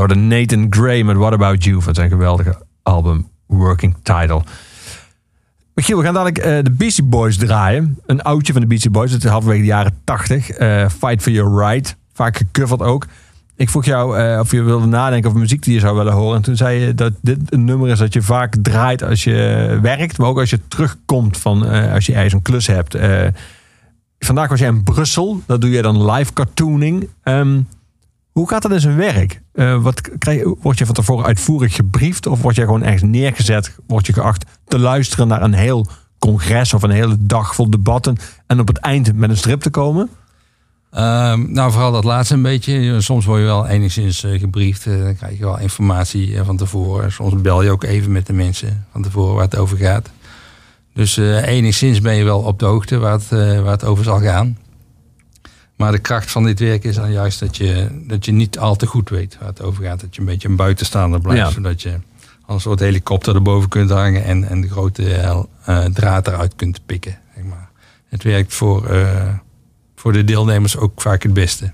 hoorde Nathan Gray met What About You van zijn geweldige album Working Title. Michiel, we gaan dadelijk eh, de Beastie Boys draaien. Een oudje van de Beastie Boys. Het is halverwege de jaren 80. Eh, Fight for Your Right. Vaak gecoverd ook. Ik vroeg jou eh, of je wilde nadenken over muziek die je zou willen horen. En toen zei je dat dit een nummer is dat je vaak draait als je werkt. Maar ook als je terugkomt van als je ergens een klus hebt. Vandaag was jij in Brussel. Dat doe je dan live cartooning. Ehm, hoe gaat dat in zijn werk? Eh, wat krijg word je van tevoren uitvoerig gebriefd? Of word je gewoon ergens neergezet? Word je geacht te luisteren naar een heel congres of een hele dag vol debatten? En op het eind met een strip te komen? Ehm, nou, vooral dat laatste een beetje. Soms word je wel enigszins eh, gebriefd. eh, dan krijg je wel informatie van tevoren. Soms bel je ook even met de mensen van tevoren waar het over gaat. Dus enigszins ben je wel op de hoogte waar het, waar het over zal gaan. Maar de kracht van dit werk is dan juist dat je, dat je niet al te goed weet waar het over gaat. Dat je een beetje een buitenstaander blijft. Ja. Zodat je als een soort helikopter erboven kunt hangen en, en de grote eh, draad eruit kunt pikken. Zeg maar. Het werkt voor, eh, voor de deelnemers ook vaak het beste.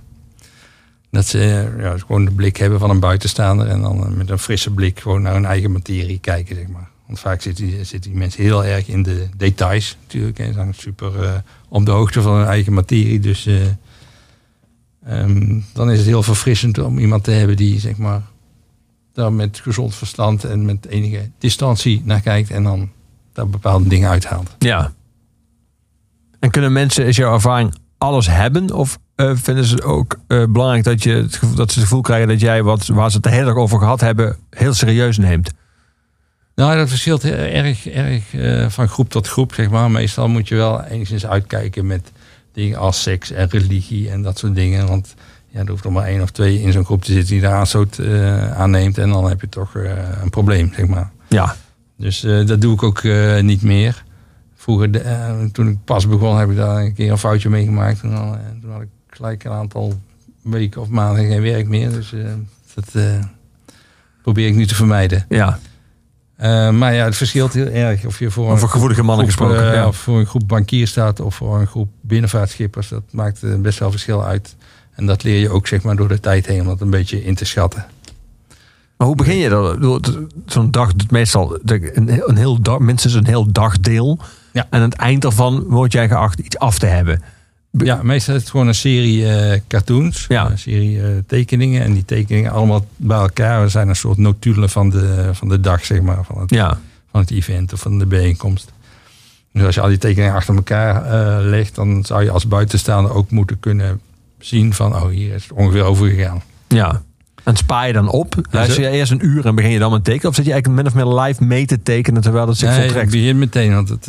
Dat ze ja, gewoon de blik hebben van een buitenstaander en dan met een frisse blik gewoon naar hun eigen materie kijken. Zeg maar. Want vaak zitten die, zitten die mensen heel erg in de details natuurlijk. En zijn super eh, op de hoogte van hun eigen materie. Dus eh, ehm, dan is het heel verfrissend om iemand te hebben die zeg maar daar met gezond verstand en met enige distantie naar kijkt en dan daar bepaalde dingen uithaalt. Ja. En kunnen mensen, is jouw ervaring, alles hebben? Of eh, vinden ze het ook eh, belangrijk dat, je het gevoel, dat ze het gevoel krijgen dat jij wat waar ze het de hele dag over gehad hebben, heel serieus neemt? Nou, dat verschilt erg, erg eh, van groep tot groep, zeg maar. Meestal moet je wel enigszins uitkijken met dingen als seks en religie en dat soort dingen. Want ja, er hoeft er maar één of twee in zo'n groep te zitten die daar aanstoot eh, aanneemt. En dan heb je toch eh, een probleem, zeg maar. Ja. Dus eh, dat doe ik ook niet meer. Vroeger, de- toen ik pas begon, heb ik daar een keer een foutje meegemaakt. En dan, toen had ik gelijk een aantal weken of maanden geen werk meer. Dus dat probeer ik nu te vermijden. Ja. Eh, maar ja, het verschilt heel erg of je voor, Over een gevoelige mannen groep, gesproken, eh, ja. of voor een groep bankiers staat of voor een groep binnenvaartschippers. Dat maakt eh, best wel verschil uit. En dat leer je ook zeg maar door de tijd heen om dat een beetje in te schatten. Maar hoe begin je het- Zo'n dag doet meestal de- een, heel- een heel dag, minstens een heel dagdeel. Ja. En aan het eind daarvan word jij geacht iets af te hebben. Ja, meestal is het gewoon een serie eh, cartoons, Ja. een serie eh, tekeningen. En die tekeningen allemaal bij elkaar zijn een soort notulen van de, van de dag, zeg maar, van het, Ja. van het event of van de bijeenkomst. Dus als je al die tekeningen achter elkaar eh, legt, dan zou je als buitenstaander ook moeten kunnen zien van, oh, hier is het ongeveer over gegaan. Ja. En spaar je dan op? Luister je eerst een uur en begin je dan met tekenen? Of zit je eigenlijk min of meer live mee te tekenen terwijl het zich Nee, ik voltrekt? begin meteen, want het,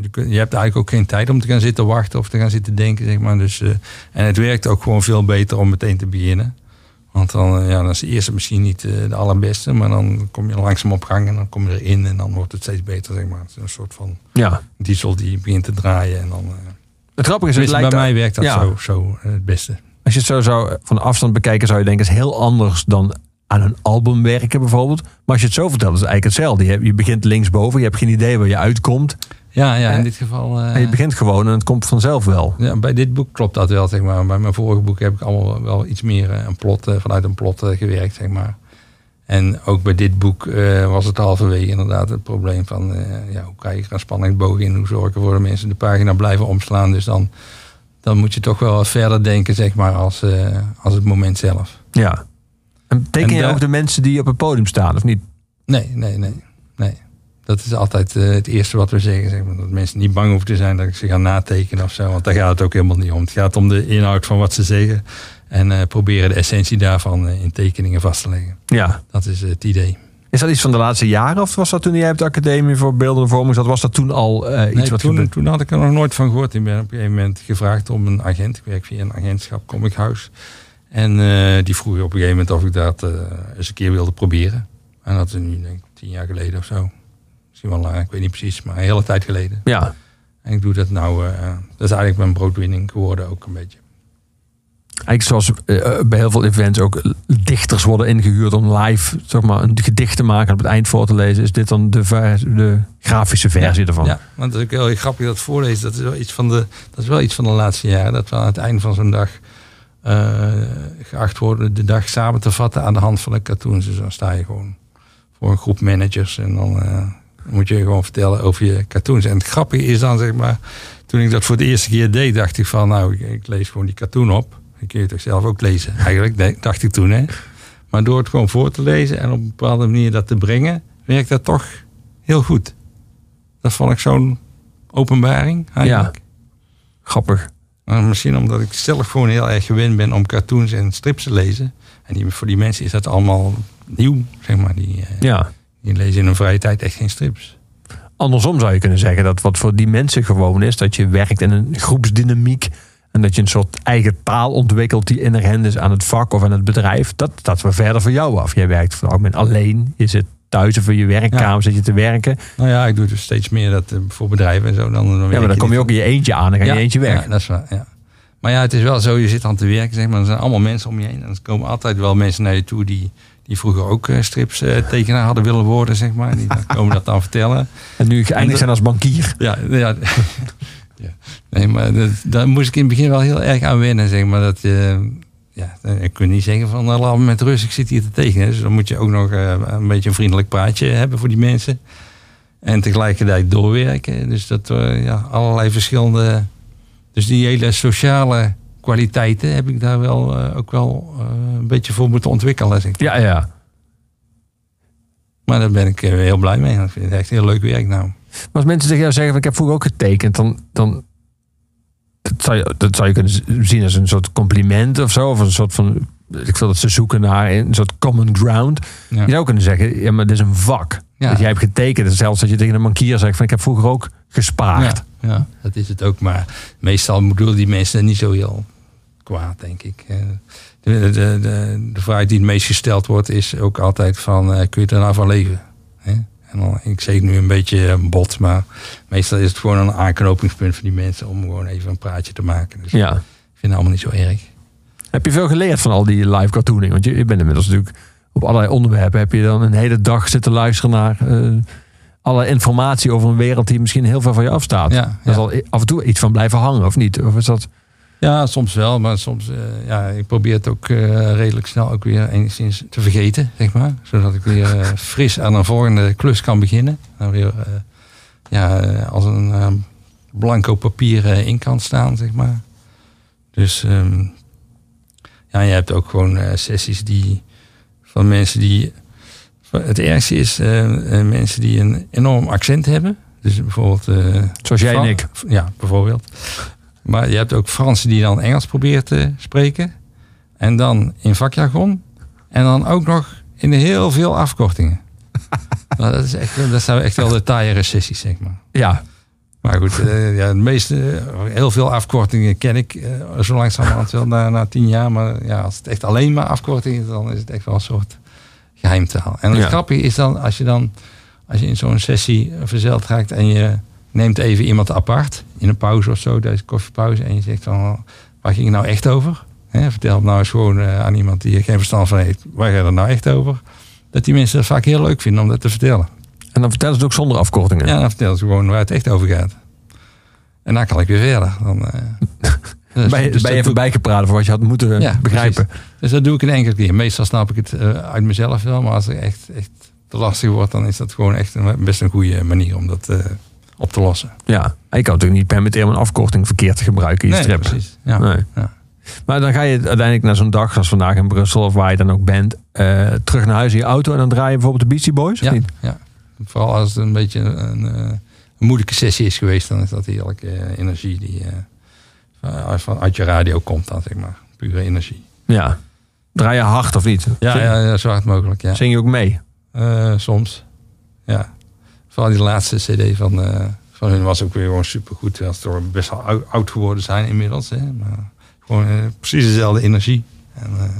je, hebt eigenlijk ook geen tijd om te gaan zitten wachten of te gaan zitten denken, zeg maar. Dus, eh, en het werkt ook gewoon veel beter om meteen te beginnen. Want dan, eh, ja, dan is de eerste misschien niet eh, de allerbeste, maar dan kom je langzaam op gang en dan kom je erin en dan wordt het steeds beter, zeg maar. Het is een soort van Ja. diesel die begint te draaien en dan... Het grappige is, het lijkt bij mij werkt dat ja. zo, zo het beste. Als je het zo zou van afstand bekijken, zou je denken, het is heel anders dan aan een album werken bijvoorbeeld. Maar als je het zo vertelt, is het eigenlijk hetzelfde. Je begint linksboven, je hebt geen idee waar je uitkomt. Ja, ja, in dit geval... eh, je begint gewoon en het komt vanzelf wel. Ja, bij dit boek klopt dat wel, zeg maar. Bij mijn vorige boek heb ik allemaal wel iets meer eh, een plot, eh, vanuit een plot eh, gewerkt, zeg maar. En ook bij dit boek eh, was het halverwege inderdaad het probleem van... eh, ja, hoe krijg je er een spanningsboog in? Hoe zorg ik ervoor dat mensen de pagina blijven omslaan? Dus dan, dan moet je toch wel wat verder denken, zeg maar, als, eh, als het moment zelf. Ja. En teken En je ook de mensen die op het podium staan, of niet? Nee, nee, nee, nee. Dat is altijd eh, het eerste wat we zeggen. Zeg maar. Dat mensen niet bang hoeven te zijn dat ik ze ga natekenen of zo. Want daar gaat het ook helemaal niet om. Het gaat om de inhoud van wat ze zeggen. En eh, proberen de essentie daarvan eh, in tekeningen vast te leggen. Ja. Dat is het idee. Is dat iets van de laatste jaren? Of was dat toen jij op de Academie voor Beeldende Vorming zat? Was dat toen al iets Nee, wat toen, gebeurde? toen had ik er nog nooit van gehoord. Ik ben op een gegeven moment gevraagd om een agent. Ik werk via een agentschap, Comic House. En die vroeg op een gegeven moment of ik dat eens een keer wilde proberen. En dat is nu denk ik tien jaar geleden of zo. Misschien wel langer, ik weet niet precies. Maar een hele tijd geleden. Ja. En ik doe dat nou, eh, dat is eigenlijk mijn broodwinning geworden ook een beetje. Eigenlijk zoals eh, bij heel veel events ook dichters worden ingehuurd om live zeg maar, een gedicht te maken en op het eind voor te lezen. Is dit dan de, de grafische versie ervan? Ja, want het is ook heel grappig dat voorlezen. Dat is wel iets van de, dat is wel iets van de laatste jaren. Dat we aan het einde van zo'n dag eh, geacht worden de dag samen te vatten aan de hand van de cartoons. Dus dan sta je gewoon voor een groep managers en dan eh, moet je gewoon vertellen over je cartoons. En het grappige is dan zeg maar, toen ik dat voor de eerste keer deed, dacht ik van nou, ik, ik lees gewoon die cartoon op. Ik kun je toch zelf ook lezen. [laughs] Eigenlijk nee, dacht ik toen hè. Maar door het gewoon voor te lezen en op een bepaalde manier dat te brengen, werkt dat toch heel goed. Dat vond ik zo'n openbaring eigenlijk. Grappig. Maar misschien omdat ik zelf gewoon heel erg gewend ben om cartoons en strips te lezen. En die, voor die mensen is dat allemaal nieuw, zeg maar. Die, eh, Ja. Die lezen in hun vrije tijd echt geen strips. Andersom zou je kunnen zeggen dat wat voor die mensen gewoon is, dat je werkt in een groepsdynamiek en dat je een soort eigen taal ontwikkelt die inherent is aan het vak of aan het bedrijf. Dat, dat we verder voor jou af. Jij werkt van algemeen alleen. Je zit thuis of in je werkkamer zit je te werken. Nou ja, ik doe dus steeds meer dat eh, voor bedrijven en zo. Dan, dan Ja, maar dan kom je ook in je eentje aan en ga je eentje weg. Ja, dat is waar, ja. Maar ja, het is wel zo, je zit aan te werken, zeg maar. Er zijn allemaal mensen om je heen. En er komen altijd wel mensen naar je toe die, die vroeger ook eh, strips eh, tekenaar hadden willen worden, zeg maar. Die [laughs] komen dat dan vertellen. En nu geëindigd zijn als bankier. Ja, ja. [laughs] ja. Nee, maar dat, daar moest ik in het begin wel heel erg aan wennen, zeg maar. Dat, eh, ja, ik kun niet zeggen van, nou, laat me met rust, ik zit hier te tekenen. Dus dan moet je ook nog een beetje een vriendelijk praatje hebben voor die mensen. En tegelijkertijd doorwerken. Dus dat, ja, allerlei verschillende... Dus die hele sociale kwaliteiten heb ik daar wel eh, ook wel eh, een beetje voor moeten ontwikkelen. Zeg. Ja, ja. Maar daar ben ik eh, heel blij mee. Ik vind het echt heel leuk werk nou. Maar als mensen tegen jou zeggen, van, ik heb vroeger ook getekend, dan, dan dat, zou je, dat zou je kunnen zien als een soort compliment of zo. Of een soort van, ik wil dat ze zoeken naar een soort common ground. Ja. Je zou kunnen zeggen, ja, maar dit is een vak. Ja. Dat jij hebt getekend. Zelfs dat je tegen een bankier zegt van, ik heb vroeger ook gespaard. Ja, ja, dat is het ook. Maar meestal bedoelen die mensen niet zo heel kwaad, denk ik. Eh, De, de, de, de vraag die het meest gesteld wordt is ook altijd van... eh, kun je er nou van leven? Hè? En dan, ik zeg nu een beetje een bot, maar meestal is het gewoon een aanknopingspunt voor die mensen... om gewoon even een praatje te maken. Dus Ja. ik vind het allemaal niet zo erg. Heb je veel geleerd van al die live cartooning? Want je, je bent inmiddels natuurlijk op allerlei onderwerpen. Heb je dan een hele dag zitten luisteren naar eh, alle informatie over een wereld die misschien heel ver van je afstaat? Ja, Daar ja. zal af en toe iets van blijven hangen, of niet? Of is dat... Ja, soms wel, maar soms, eh, ja, ik probeer het ook eh, redelijk snel ook weer enigszins te vergeten, zeg maar. Zodat ik weer eh, [laughs] fris aan een volgende klus kan beginnen. Dan weer, ja, als een eh, blanco papier in kan staan, zeg maar. Dus, ehm, ja, je hebt ook gewoon sessies die, van mensen die, het ergste is mensen die een enorm accent hebben. Dus bijvoorbeeld... Zoals jij en ik. Ja, bijvoorbeeld. Maar je hebt ook Fransen die dan Engels proberen te spreken. En dan in vakjargon. En dan ook nog in heel veel afkortingen. [laughs] nou, dat, is echt, dat zijn echt wel de taaiere sessies, zeg maar. Ja, Maar goed, eh, ja, de meeste, heel veel afkortingen ken ik eh, zo langzamerhand wel na, na tien jaar. Maar ja, als het echt alleen maar afkortingen is, dan is het echt wel een soort geheimtaal. En het Ja. grappige is dan, als je dan als je in zo'n sessie verzeld raakt en je neemt even iemand apart in een pauze of zo, tijdens koffiepauze, en je zegt van, waar ging het nou echt over? Vertel het nou eens gewoon eh, aan iemand die er geen verstand van heeft. Waar gaat het nou echt over? Dat die mensen het vaak heel leuk vinden om dat te vertellen. En dan vertellen ze het ook zonder afkortingen. Ja, dan vertellen ze gewoon waar het echt over gaat. En dan kan ik weer verder. Dan, eh, dus- [laughs] ben je, dus ben je even doe- bijgepraat voor wat je had moeten Ja, begrijpen. precies. Dus dat doe ik een enkele keer. Meestal snap ik het eh, uit mezelf wel. Maar als het echt, echt te lastig wordt, dan is dat gewoon echt een, best een goede manier om dat eh, op te lossen. Ja, je kan natuurlijk niet permitteren om een afkorting verkeerd te gebruiken in je strip. precies. Ja. Nee. Ja. Maar dan ga je uiteindelijk naar zo'n dag als vandaag in Brussel of waar je dan ook bent, eh, terug naar huis in je auto en dan draai je bijvoorbeeld de Beastie Boys of Ja, niet? ja. Vooral als het een beetje een, eh, een moeilijke sessie is geweest, dan is dat heerlijke eh, energie die eh, van- uit je radio komt dan, zeg maar. Pure energie. Ja. Draai je hard of niet? Ja, ja, ja zo hard mogelijk, ja. zing je ook mee? Eh, soms. Ja. Vooral die laatste cd van, eh, van hun was ook weer gewoon supergoed. Terwijl ze toch best wel oud, oud geworden zijn inmiddels. Hè. Maar gewoon eh, precies dezelfde energie. En eh,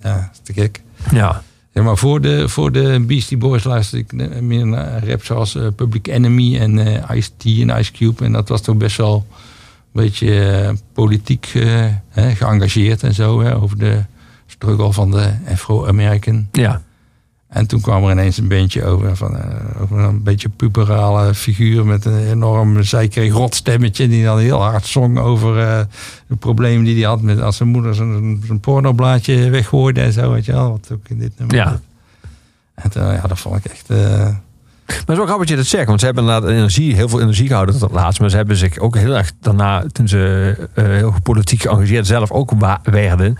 ja, is te gek. Ja. Ja, maar voor de, voor de Beastie Boys luisterde ik meer naar rap zoals Public Enemy en Ice-T en Ice Cube. En dat was toch best wel een beetje politiek hè, geëngageerd en zo. Hè, over de struggle van de Afro-American. Ja. En toen kwam er ineens een bandje over, van, eh, over een beetje puberale figuur met een enorm zeikerig rotstemmetje. Die dan heel hard zong over eh, de problemen die hij had met als zijn moeder zijn, zijn pornoblaadje weggooide en zo. Weet je wel, wat ook in dit nummer. Ja. En toen, ja, dat vond ik echt... eh, Maar het is wel grappig dat je dat zegt, want ze hebben inderdaad energie, heel veel energie gehouden tot het laatst. Maar ze hebben zich ook heel erg daarna, toen ze eh, heel politiek geëngageerd zelf ook werden,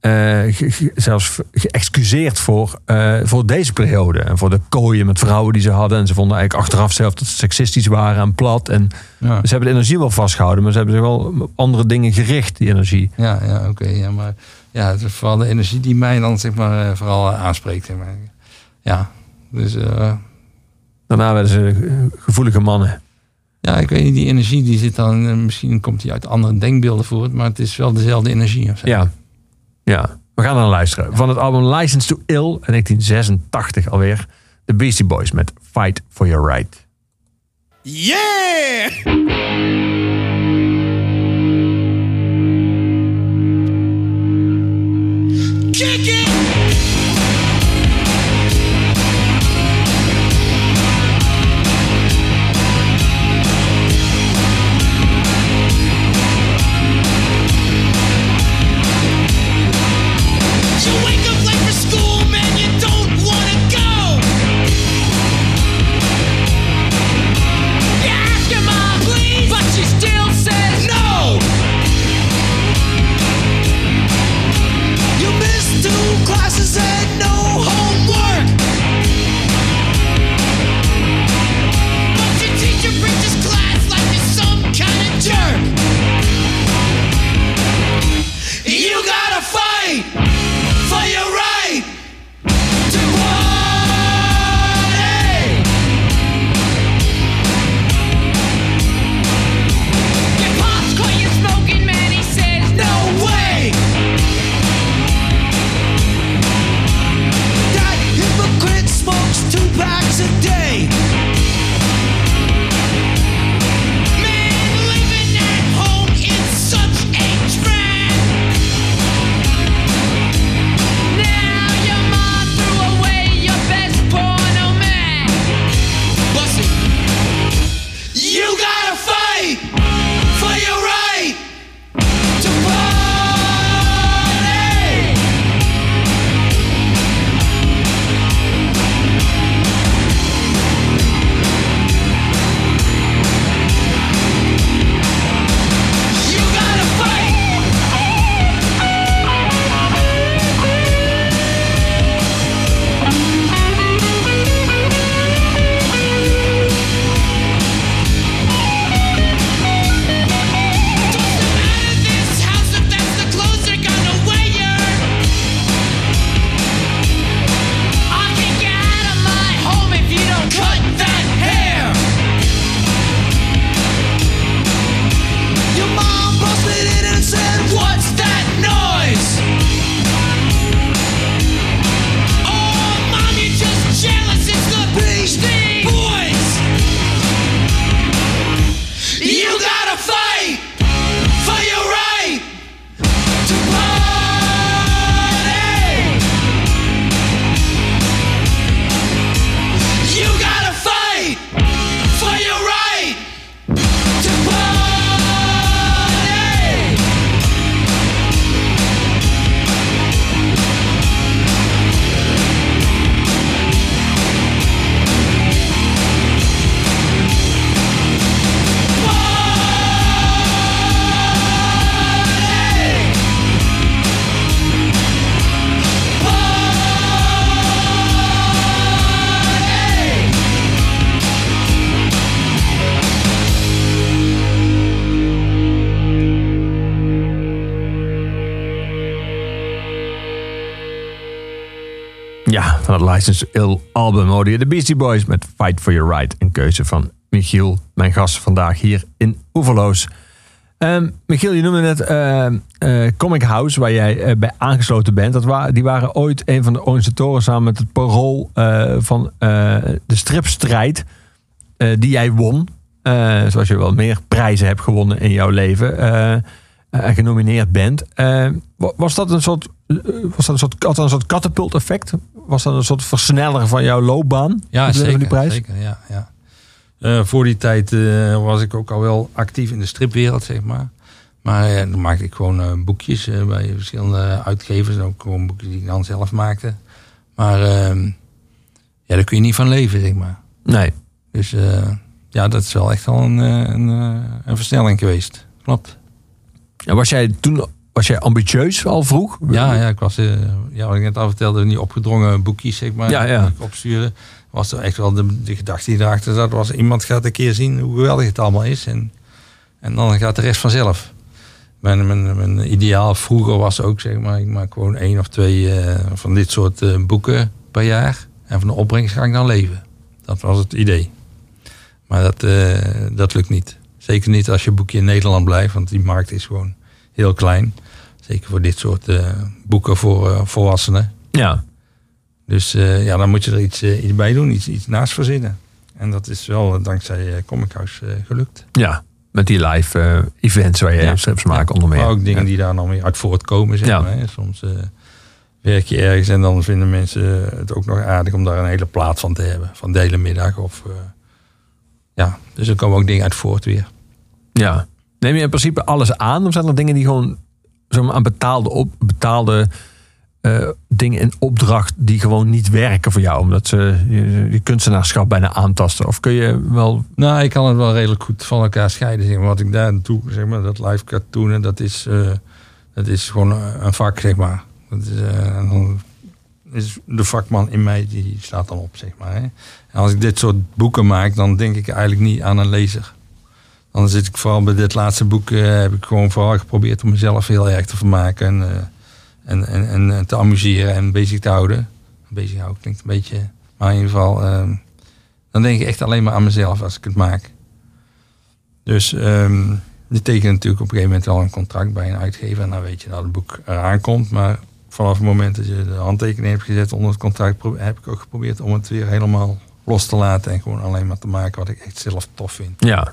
eh, ge- ge- zelfs geëxcuseerd voor, eh, voor deze periode. En voor de kooien met vrouwen die ze hadden. En ze vonden eigenlijk achteraf zelf dat ze seksistisch waren en plat. En ja, ze hebben de energie wel vastgehouden, maar ze hebben zich wel op andere dingen gericht, die energie. ja, ja oké. ja, maar ja, het is vooral de energie die mij dan zeg maar, eh, vooral aanspreekt. Zeg maar. Ja, dus... Daarna werden ze gevoelige mannen. Ja, ik weet niet, die energie die zit dan, misschien komt die uit andere denkbeelden voort, maar het is wel dezelfde energie. Of zo. Ja. Ja. We gaan naar luisteren. Van het album License to Ill in 1986 alweer. De Beastie Boys met Fight for Your Right. Yeah! It! License Ill album hoorde de Beastie Boys met Fight for Your Right. Een keuze van Michiel, mijn gast vandaag hier in Oeverloos. Ehm, Michiel, je noemde net ehm, eh, Comic House, waar jij eh, bij aangesloten bent. Dat die waren ooit een van de organisatoren samen met het parool eh, van de stripstrijd die jij won. Zoals je wel meer prijzen hebt gewonnen in jouw leven. en genomineerd bent. Eh, wa- was dat een soort, was dat een soort, een soort katapult effect? Was dat een soort versneller van jouw loopbaan? Ja, zeker. die prijs? zeker ja, ja. Eh, voor die tijd eh, was ik ook al wel actief in de stripwereld, zeg maar. Maar eh, dan maakte ik gewoon boekjes bij verschillende uitgevers. En ook gewoon boekjes die ik dan zelf maakte. Maar ehm, ja, daar kun je niet van leven, zeg maar. Nee. Dus ja, dat is wel echt al een, een, een versnelling geweest. Klopt. En was jij toen was jij ambitieus al vroeg? Ja, ja, ik was, eh, ja, wat ik net al vertelde, die opgedrongen boekjes, zeg maar, Ja, ja. ik opstuurde. Was er echt wel de, de gedachte die erachter zat, was iemand gaat een keer zien hoe geweldig het allemaal is. En, en dan gaat de rest vanzelf. Mijn, mijn, mijn ideaal vroeger was ook, zeg maar, ik maak gewoon één of twee eh, van dit soort eh, boeken per jaar. En van de opbrengst ga ik dan leven. Dat was het idee. Maar dat, dat lukt niet. Zeker niet als je boekje in Nederland blijft, want die markt is gewoon heel klein. Zeker voor dit soort eh, boeken voor eh, volwassenen. Ja. Dus eh, ja, dan moet je er iets, iets bij doen, iets, iets naast verzinnen. En dat is wel dankzij Comic House gelukt. Ja. Met die live eh, events waar je Ja. strips maakt onder meer. Maar ook dingen Ja. die daar dan weer uit voortkomen. Zeg Ja. maar, hè. Soms werk je ergens en dan vinden mensen het ook nog aardig om daar een hele plaat van te hebben. Van de hele middag. Of, ja, dus er komen ook dingen uit voort weer. Ja. Neem je in principe alles aan? Of zijn er dingen die gewoon zeg aan betaalde, op, betaalde eh, dingen in opdracht die gewoon niet werken voor jou? Omdat ze je, kunstenaarschap bijna aantasten? Of kun je wel... Nou, ik kan het wel redelijk goed van elkaar scheiden. Zeg maar. Wat ik daar doe, zeg maar, dat live cartoonen, dat is, eh, dat is gewoon eh, een vak, zeg maar. Dat is, is de vakman in mij, die staat dan op, zeg maar. Hè. En als ik dit soort boeken maak, dan denk ik eigenlijk niet aan een lezer. Dan zit ik vooral bij dit laatste boek, eh, heb ik gewoon vooral geprobeerd om mezelf heel erg te vermaken. En, eh, en, en, en eh, te amuseren en bezig te houden. Bezig houden klinkt een beetje, maar in ieder geval... eh, dan denk ik echt alleen maar aan mezelf als ik het maak. Dus ehm je tekent natuurlijk op een gegeven moment al een contract bij een uitgever. En dan weet je dat het boek eraan komt. Maar vanaf het moment dat je de handtekening hebt gezet onder het contract... heb ik ook geprobeerd om het weer helemaal los te laten. En gewoon alleen maar te maken wat ik echt zelf tof vind. Ja.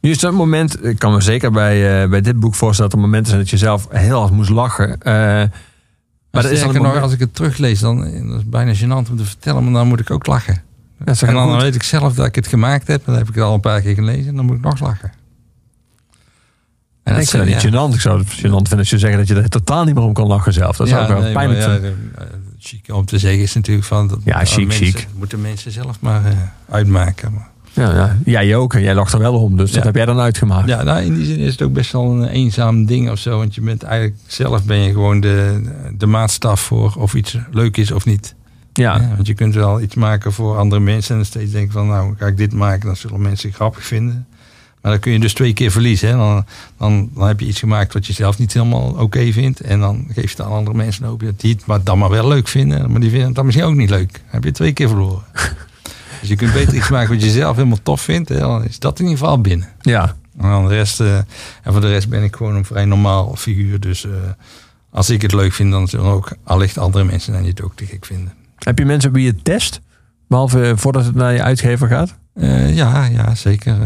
Nu is dat moment, ik kan me zeker bij, eh, bij dit boek voorstellen... dat er momenten zijn dat je zelf heel hard moest lachen. Eh, maar dat is dan nog, als ik het teruglees, dan dat is het bijna gênant om te vertellen. Maar dan moet ik ook lachen. is En dan weet ik zelf dat ik het gemaakt heb. Dan heb ik het al een paar keer gelezen. En dan moet ik nog lachen. En ik vind dat ja. niet gênant. Ik zou het gênant vinden als je zegt dat je er totaal niet meer om kan lachen zelf. Dat zou ik wel nee, pijnlijk maar ja, eh, chic om te zeggen is natuurlijk van... Dat Ja, chic, mensen, chic. moeten mensen zelf maar uitmaken. Maar, Ja, ja. Jij ook en jij lacht er wel om. Dus dat heb jij dan uitgemaakt. ja, nou, in die zin is het ook best wel een eenzaam ding of zo. Want je bent eigenlijk zelf ben je gewoon de, de maatstaf voor of iets leuk is of niet. Ja. Ja, want je kunt wel iets maken voor andere mensen en dan steeds denken van... nou, ga ik dit maken, dan zullen mensen het grappig vinden. Maar dan kun je dus twee keer verliezen. Hè? Dan, dan, dan heb je iets gemaakt wat je zelf niet helemaal oké vindt. En dan geef je het aan andere mensen hoop je dat die het maar dan maar wel leuk vinden. Maar die vinden het dan misschien ook niet leuk. Dan heb je twee keer verloren. [laughs] dus je kunt beter iets maken wat je zelf helemaal tof vindt. Hè? Dan is dat in ieder geval binnen. ja. En, dan de rest, eh, en voor de rest ben ik gewoon een vrij normaal figuur. Dus eh, als ik het leuk vind, dan zullen ook allicht andere mensen dan die het ook te gek vinden. Heb je mensen wie je test? Behalve eh, voordat het naar je uitgever gaat? Ja, ja, zeker.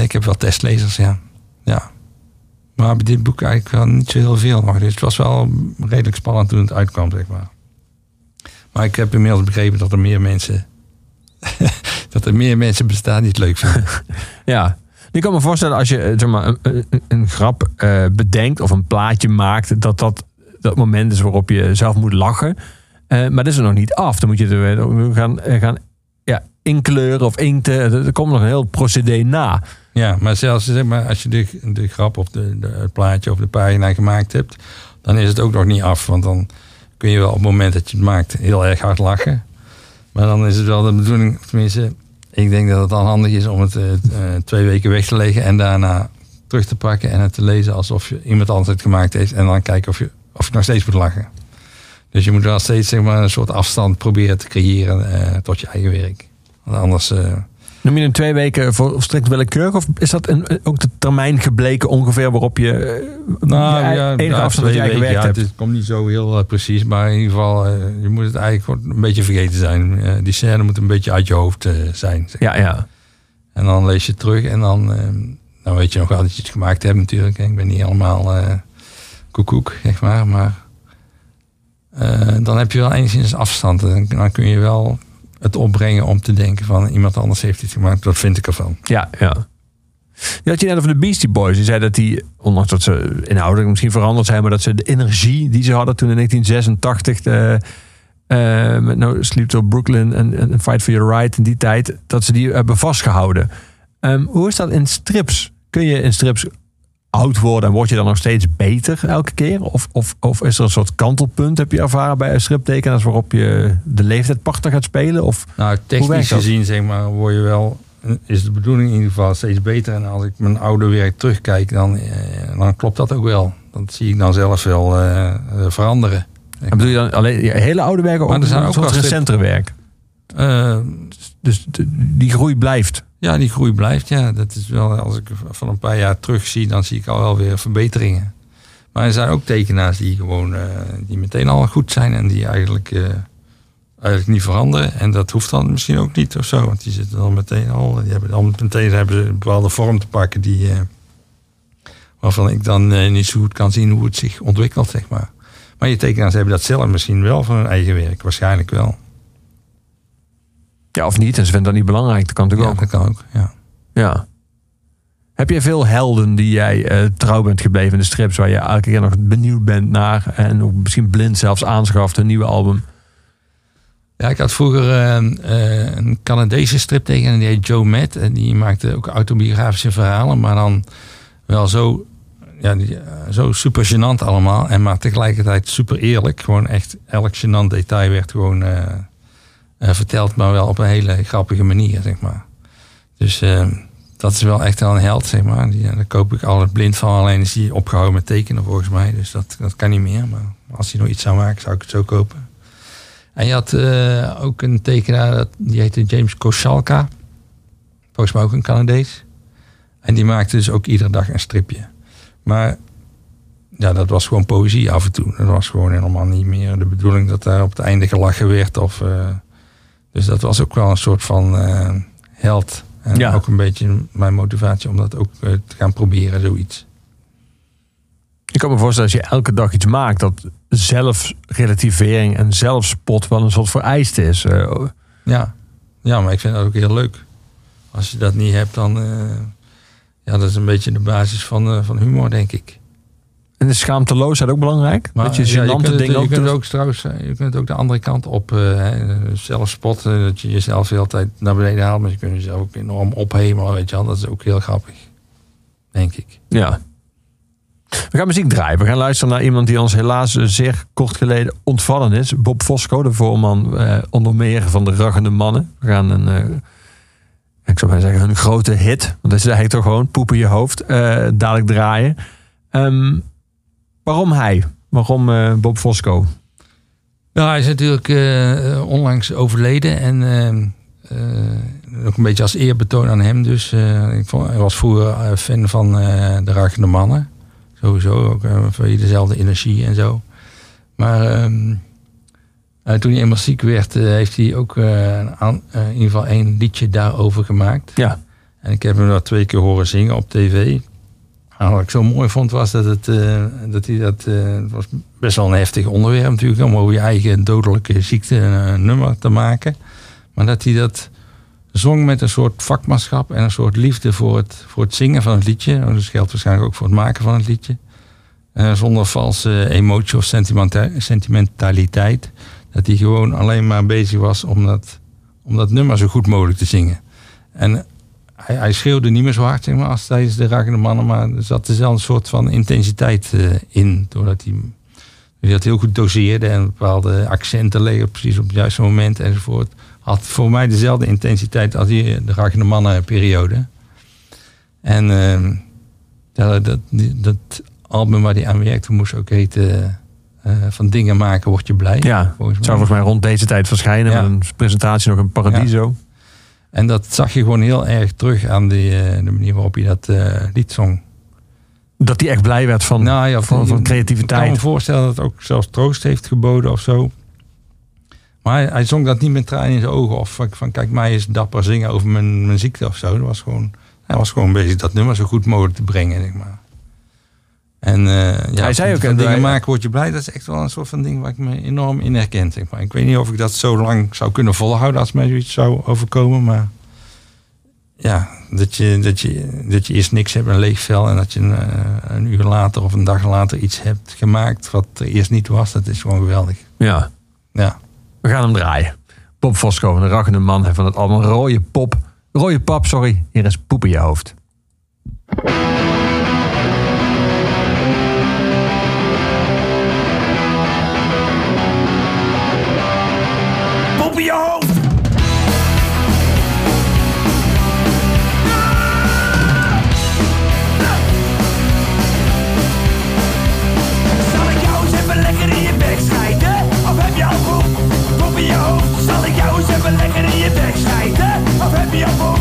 ik heb wel testlezers, ja. ja. Maar bij dit boek eigenlijk wel niet zo heel veel nog. Dus het was wel redelijk spannend toen het uitkwam, zeg maar. Maar ik heb inmiddels begrepen dat er meer mensen... [laughs] dat er meer mensen bestaan die het leuk vinden. [laughs] Ja. Ik kan me voorstellen als je eh, zeg maar, een, een, een grap eh, bedenkt of een plaatje maakt, dat dat dat moment is waarop je zelf moet lachen. Eh, maar dat is er nog niet af. Dan moet je er gaan, gaan ja, inkleuren of inkten. Er er komt nog een heel procedé na. Ja, maar zelfs zeg maar, als je de, de grap of de, de, het plaatje of de pagina gemaakt hebt, dan is het ook nog niet af. Want dan kun je wel op het moment dat je het maakt heel erg hard lachen. Maar dan is het wel de bedoeling, tenminste, ik denk dat het dan handig is om het eh, eh, twee weken weg te leggen en daarna terug te pakken en het te lezen alsof je iemand anders het gemaakt heeft. En dan kijken of je, of je nog steeds moet lachen. Dus je moet wel steeds zeg maar, een soort afstand proberen te creëren eh, tot je eigen werk. Want anders... Noem je in twee weken volstrekt willekeurig? Of is dat een, ook de termijn gebleken ongeveer waarop je eh, Nou je ja, enige ja, afstand dat werk ja, hebt? Het komt niet zo heel eh, precies, maar in ieder geval, eh, je moet het eigenlijk een beetje vergeten zijn. Die scène moet een beetje uit je hoofd zijn. zeg. Ja, ja. En dan lees je het terug en dan, eh, dan weet je nog wel dat je het gemaakt hebt natuurlijk. hè. Ik ben niet helemaal koekoek, zeg maar. Maar dan heb je wel enigszins afstand. En dan kun je wel het opbrengen om te denken van iemand anders heeft het gemaakt. Dat vind ik ervan. Ja, ja. Je had je net over de Beastie Boys. Die zei dat die, ondanks dat ze inhoudelijk misschien veranderd zijn, maar dat ze de energie die ze hadden toen in 1986 de, eh, met No Sleep Till Brooklyn en, en Fight for Your Right in die tijd, dat ze die hebben vastgehouden. Ehm, hoe is dat in strips? Kun je in strips oud worden en word je dan nog steeds beter elke keer? Of, of, of is er een soort kantelpunt, heb je ervaren bij een striptekenaars waarop je de leeftijdpartner gaat spelen? Of Nou, technisch gezien zeg maar, word je wel, is de bedoeling in ieder geval steeds beter. En als ik mijn oude werk terugkijk, dan, eh, dan klopt dat ook wel. Dat zie ik dan zelf wel eh, eh, veranderen. En bedoel je dan alleen je hele oude werken of er zijn ook wel recentere werk? Eh, Dus de- die groei blijft. Ja, die groei blijft. Ja, dat is wel, als ik van een paar jaar terug zie, dan zie ik al wel weer verbeteringen. Maar er zijn ook tekenaars die gewoon eh, die meteen al goed zijn en die eigenlijk, eh, eigenlijk niet veranderen. En dat hoeft dan misschien ook niet of zo. Want die zitten dan meteen al, die hebben dan meteen hebben ze een bepaalde vorm te pakken die, eh, waarvan ik dan niet zo goed kan zien hoe het zich ontwikkelt, zeg maar. Maar je tekenaars hebben dat zelf misschien wel voor hun eigen werk, waarschijnlijk wel. Ja, of niet. En ze vinden dat niet belangrijk. Dat kan Ja, natuurlijk ook. dat kan ook. Ja. Ja. Heb je veel helden die jij eh, trouw bent gebleven in de strips... waar je elke keer nog benieuwd bent naar... en ook misschien blind zelfs aanschaft een nieuwe album? Ja, ik had vroeger eh, eh, een Canadese striptekenaar, die heet Joe Matt. En die maakte ook autobiografische verhalen, maar dan wel zo, ja, die, eh, zo super gênant allemaal. En maar tegelijkertijd super eerlijk. Gewoon echt elk gênant detail werd gewoon eh, eh, verteld, maar wel op een hele grappige manier, zeg maar. Dus eh, dat is wel echt wel een held, zeg maar. Die, ja, daar koop ik altijd blind van. Alleen is die opgehouden met tekenen volgens mij. Dus dat, dat kan niet meer. Maar als hij nog iets zou maken, zou ik het zo kopen. En je had eh, ook een tekenaar, die heette James Koshalka. Volgens mij ook een Canadees. En die maakte dus ook iedere dag een stripje. Maar ja, dat was gewoon poëzie af en toe. Dat was gewoon helemaal niet meer de bedoeling dat daar op het einde gelachen werd. Of, eh, dus dat was ook wel een soort van eh, held. En Ja. ook een beetje mijn motivatie om dat ook eh, te gaan proberen, zoiets. Ik kan me voorstellen als je elke dag iets maakt... dat zelfrelativering en zelfspot wel een soort vereiste is. Eh, Ja. ja, maar ik vind dat ook heel leuk. Als je dat niet hebt, dan... eh, ja, dat is een beetje de basis van, van humor, denk ik. En de schaamteloosheid ook belangrijk? dat je ja, gênante kunt dingen je ook kunt ook trouwens, eh, je kunt ook de andere kant op hè, zelf spotten. Dat je jezelf de hele tijd naar beneden haalt. Maar je kunt jezelf ook enorm ophemelen, weet je wel. Dat is ook heel grappig. Denk ik. Ja. We gaan muziek draaien. We gaan luisteren naar iemand die ons helaas zeer kort geleden ontvallen is. Bob Fosco, de voorman eh, onder meer van de Raggende Mannen. We gaan een, ik zou maar zeggen, een grote hit. Want dat is eigenlijk toch gewoon poep in je hoofd. dadelijk draaien. Ehm, waarom hij? Waarom eh, Bob Fosco? Nou, hij is natuurlijk eh, onlangs overleden. En eh, ook een beetje als eerbetoon aan hem. Dus ik vond, hij was vroeger fan van de Rachende Mannen. Sowieso, ook van dezelfde energie en zo. Maar ehm, eh, toen hij eenmaal ziek werd, heeft hij ook aan- in ieder geval één liedje daarover gemaakt. Ja. En ik heb hem dat twee keer horen zingen op tv. En wat ik zo mooi vond was dat, het, eh, dat hij dat... eh, het was best wel een heftig onderwerp natuurlijk... om over je eigen dodelijke ziekte een eh, nummer te maken. Maar dat hij dat zong met een soort vakmanschap... en een soort liefde voor het, voor het zingen van het liedje. Dat geldt waarschijnlijk ook voor het maken van het liedje. Zonder valse emotie of sentimenta- sentimentaliteit. Dat hij gewoon alleen maar bezig was om dat, om dat nummer zo goed mogelijk te zingen. En hij, hij schreeuwde niet meer zo hard zeg maar, als tijdens de Raggende Mannen, maar er zat dezelfde soort van intensiteit eh, in. Doordat hij, hij dat heel goed doseerde en bepaalde accenten legde precies op het juiste moment enzovoort. Had voor mij dezelfde intensiteit als die, de Raggende Mannen periode. En eh, dat, dat, dat album waar hij aan werkte moest ook heten eh, van dingen maken word je blij. Ja, volgens zou volgens mij rond deze tijd verschijnen. Ja. Een presentatie nog in Paradiso. En dat zag je gewoon heel erg terug aan die, eh, de manier waarop je dat eh, lied zong. Dat hij echt blij werd van, Nou ja, van, van Ik kan creativiteit. me voorstellen dat het ook zelfs troost heeft geboden of zo. Maar hij, hij zong dat niet met tranen in zijn ogen. Of van, van, kijk, mij is dapper zingen over mijn, mijn ziekte of zo. Dat was gewoon, hij was gewoon bezig dat nummer zo goed mogelijk te brengen, zeg maar. En eh, ja, Hij zei ook, van en dingen maken word je blij. Dat is echt wel een soort van ding waar ik me enorm in herken. Zeg maar. Ik weet niet of ik dat zo lang zou kunnen volhouden als mij zoiets zou overkomen. Maar ja, dat je, dat je, dat je eerst niks hebt, een leeg vel. En dat je een, eh, een uur later of een dag later iets hebt gemaakt wat er eerst niet was. Dat is gewoon geweldig. Ja, Ja. we gaan hem draaien. Bob Fosco, een rachende man van het album Rode Pop. Rode Pap, sorry. Hier is Poep in je hoofd. Even lekker in je bek schijten? Of heb je al?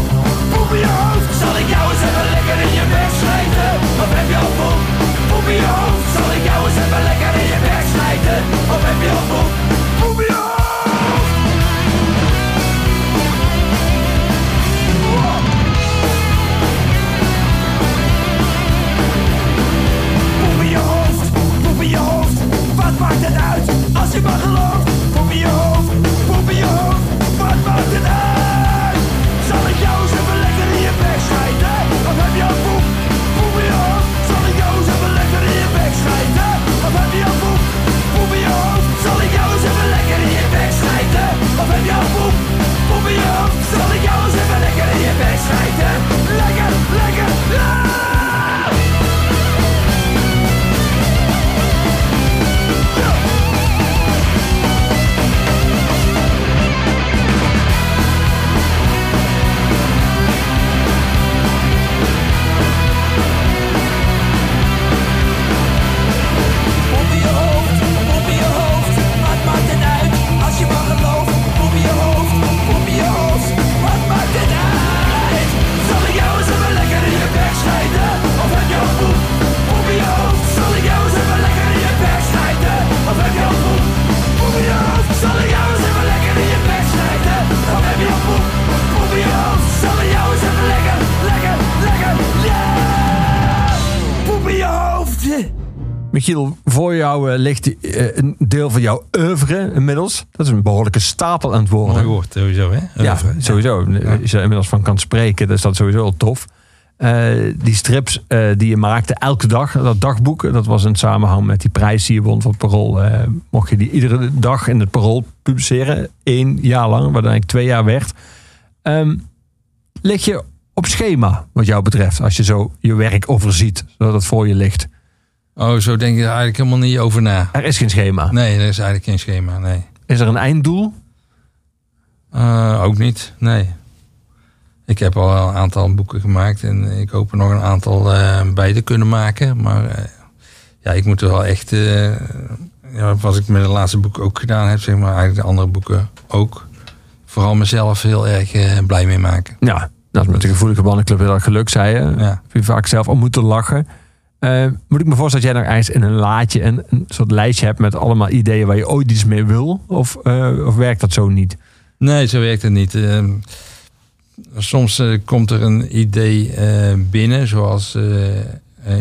Poep in je hoofd. Zal ik jou eens even lekker in je bek schijten? Of heb je al poep? Poep in je hoofd. Zal ik jou eens even lekker in je bek schijten? Of heb je al? Poep in je hoofd. Poep in je hoofd, je hoofd. Wat maakt het uit als je maar gelooft? Of heb je al poep? Poep in je hoofd. Michiel, voor jou eh, ligt eh, een deel van jouw oeuvre inmiddels. Dat is een behoorlijke stapel aan het worden. Mooi woord sowieso, hè? Ja, sowieso. Als je er inmiddels van kan spreken, dan is dat sowieso al tof. Eh, die strips eh, die je maakte elke dag, dat dagboek, dat was in samenhang met die prijs die je won van het Parool. eh, mocht je die iedere dag in het Parool publiceren, één jaar lang, wat eigenlijk twee jaar werd. Ehm, lig je op schema, wat jou betreft, als je zo je werk overziet, zodat het voor je ligt? Oh, zo denk je er eigenlijk helemaal niet over na. Er is geen schema. Nee, er is eigenlijk geen schema, nee. Is er een einddoel? Eh, ook niet, nee. Ik heb al een aantal boeken gemaakt en ik hoop er nog een aantal eh, bij te kunnen maken. Maar eh, ja, ik moet er wel echt, ja, wat ik met het laatste boek ook gedaan heb, zeg maar, eigenlijk de andere boeken ook, vooral mezelf heel erg blij mee maken. Ja, dat is met de gevoelige bandenclub heel erg geluk, zei je. Ja. Heb je vaak zelf om moeten lachen. Eh, moet ik me voorstellen dat jij nog ergens in een laadje een, soort lijstje hebt met allemaal ideeën waar je ooit iets mee wil? Of, eh, of werkt dat zo niet? Nee, zo werkt het niet. Ehm, soms eh, komt er een idee binnen, zoals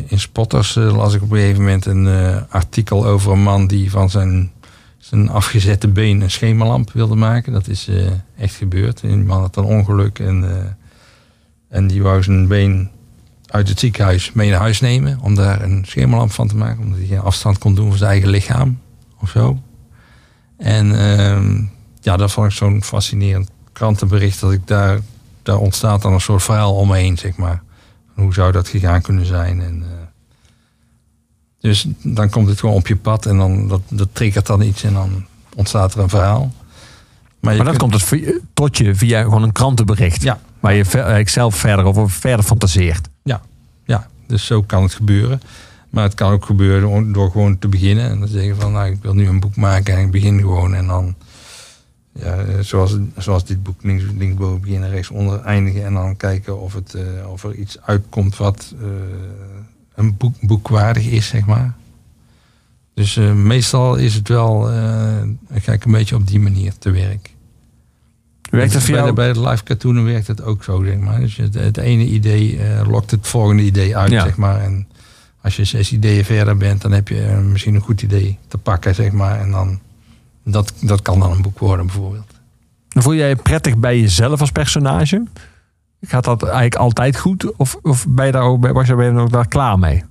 in Spotters las ik op een gegeven moment een artikel over een man die van zijn, zijn afgezette been een schemerlamp wilde maken. Dat is echt gebeurd. Die man had een ongeluk en, en die wou zijn been uit het ziekenhuis mee naar huis nemen om daar een schemerlamp van te maken, omdat hij geen afstand kon doen van zijn eigen lichaam of zo. En ehm, ja, dat vond ik zo'n fascinerend krantenbericht dat ik daar, daar ontstaat dan een soort verhaal omheen, zeg maar. Hoe zou dat gegaan kunnen zijn? En, eh, dus dan komt het gewoon op je pad en dan dat, dat triggert dan iets en dan ontstaat er een verhaal. Maar, dat kunt- komt via- tot je via gewoon een krantenbericht. Ja. Waar je zelf verder over verder fantaseert. Ja, ja, dus zo kan het gebeuren. Maar het kan ook gebeuren door- gewoon te beginnen. En dan zeggen van, nou, ik wil nu een boek maken en ik begin gewoon. En dan, ja, zoals, zoals dit boek, links, linksboven beginnen, rechtsonder eindigen. En dan kijken of, het, eh, of er iets uitkomt wat eh, een boek, boekwaardig is, zeg maar. Dus eh, meestal is het wel, ga ik een beetje op die manier te werk. Werkt dat voor bij, jou? de, bij de live cartoonen werkt het ook zo, zeg maar. Dus het, het ene idee eh, lokt het volgende idee uit, Ja. zeg maar. En als je zes ideeën verder bent, dan heb je eh, misschien een goed idee te pakken, zeg maar. En dan, dat, dat kan dan een boek worden, bijvoorbeeld. Voel jij je prettig bij jezelf als personage? Gaat dat eigenlijk altijd goed? Of, of ben je daar ook, was je daar ook daar klaar mee?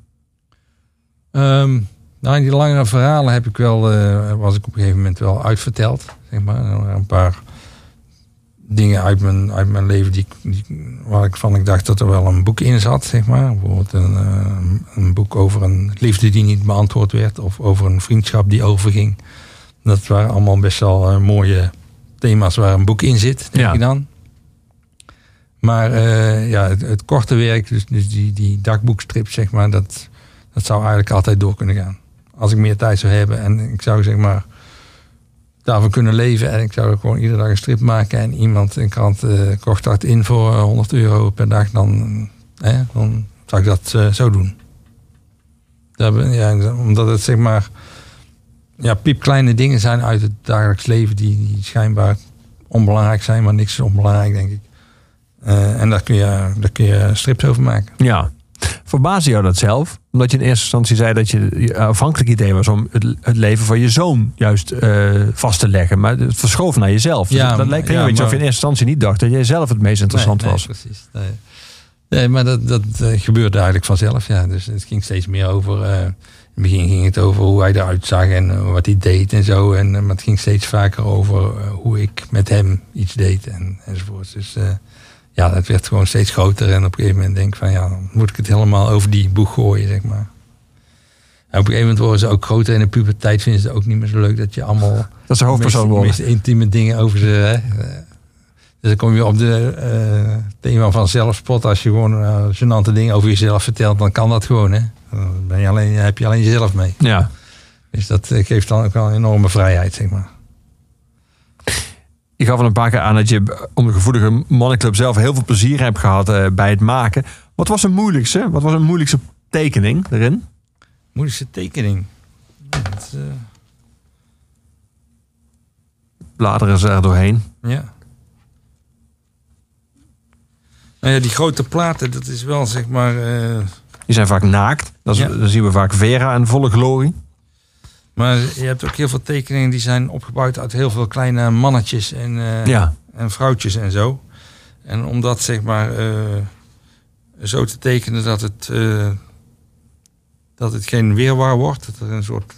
Ehm, nou, in die langere verhalen heb ik wel, eh, was ik op een gegeven moment wel uitverteld. Zeg maar. Een paar dingen uit mijn, uit mijn leven die, die, waar ik van ik dacht dat er wel een boek in zat. Zeg maar. Bijvoorbeeld een, eh, een boek over een liefde die niet beantwoord werd. Of over een vriendschap die overging. Dat waren allemaal best wel eh, mooie thema's waar een boek in zit, denk Ja. ik dan. Maar eh, ja, het, het korte werk, dus, dus die, die dagboekstrip, zeg maar, dat, dat zou eigenlijk altijd door kunnen gaan. Als ik meer tijd zou hebben en ik zou zeg maar daarvan kunnen leven en ik zou gewoon iedere dag een strip maken en iemand een krant eh, kocht dat in voor eh, 100 euro per dag, dan, dan zou ik dat eh, zo doen. Ja, omdat het zeg maar ja, piepkleine dingen zijn uit het dagelijks leven die, schijnbaar onbelangrijk zijn, maar niks is onbelangrijk, denk ik. Eh, en daar kun, je, daar kun je strips over maken. Ja. Verbaasde jou dat zelf? Omdat je in eerste instantie zei dat je je afhankelijk idee was om het, het leven van je zoon juist eh, vast te leggen. Maar het verschoof naar jezelf. Dus Ja, dat lijkt ja, een beetje of je in eerste instantie niet dacht dat jij zelf het meest interessant Nee, nee, was. precies. Nee, nee maar dat, dat eh, gebeurde eigenlijk vanzelf. Ja. Dus het ging steeds meer over. eh, in het begin ging het over hoe hij eruit zag en wat hij deed en zo. En, maar het ging steeds vaker over hoe ik met hem iets deed en, enzovoort. Dus ja, het werd gewoon steeds groter. En op een gegeven moment denk ik van ja, dan moet ik het helemaal over die boeg gooien, zeg maar. En op een gegeven moment worden ze ook groter. En in de puberteit vinden ze het ook niet meer zo leuk dat je allemaal [laughs] Dat ze hoofdpersoon worden. meest intieme dingen over ze. Hè? Dus dan kom je op de eh, thema van zelfspot. Als je gewoon eh gênante dingen over jezelf vertelt, dan kan dat gewoon. Hè? Dan ben je alleen, heb je alleen jezelf mee. Ja. Dus dat eh, geeft dan ook wel een enorme vrijheid, zeg maar. Je gaf al een paar keer aan dat je om de gevoelige mannenclub zelf heel veel plezier hebt gehad eh, bij het maken. Wat was de moeilijkste? Wat was een moeilijkste tekening erin? Moeilijkste tekening. Dat, eh, Bladeren ze er doorheen. ja. Nou ja, die grote platen, dat is wel zeg maar. eh, Die zijn vaak naakt. Dat is, Ja. Dan zien we vaak Vera in volle glorie. Maar je hebt ook heel veel tekeningen die zijn opgebouwd uit heel veel kleine mannetjes en, eh, Ja. en vrouwtjes en zo. En om dat zeg maar eh, zo te tekenen dat het, eh, dat het geen weerwaar wordt. Dat er, een soort,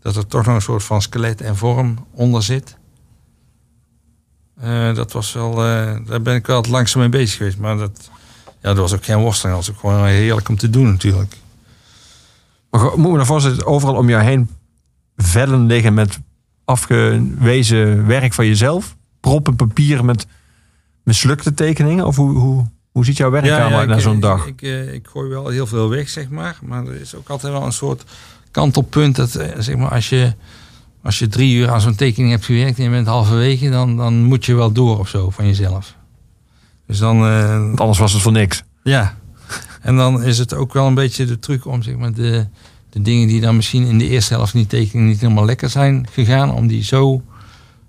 dat er toch nog een soort van skelet en vorm onder zit. Dat was wel, daar ben ik wel het langzaam mee bezig geweest. Maar dat, ja, dat was ook geen worsteling. Dat was ook gewoon heerlijk om te doen natuurlijk. Maar moet me nou voorstellen, overal om jou heen vellen liggen met afgewezen werk van jezelf? Proppen papier met mislukte tekeningen? Of hoe, hoe, hoe ziet jouw werkkamer uit na ik- zo'n ik- dag? Ik, eh, ik gooi wel heel veel weg, zeg maar. Maar er is ook altijd wel een soort kantelpunt. Dat, eh, zeg maar, als je, als je drie uur aan zo'n tekening hebt gewerkt en je bent halverwege, dan, dan moet je wel door of zo van jezelf. Dus dan, eh, Want anders was het voor niks. ja. En dan is het ook wel een beetje de truc om zeg maar, de, de dingen die dan misschien in de eerste helft die tekening niet helemaal lekker zijn gegaan, om die zo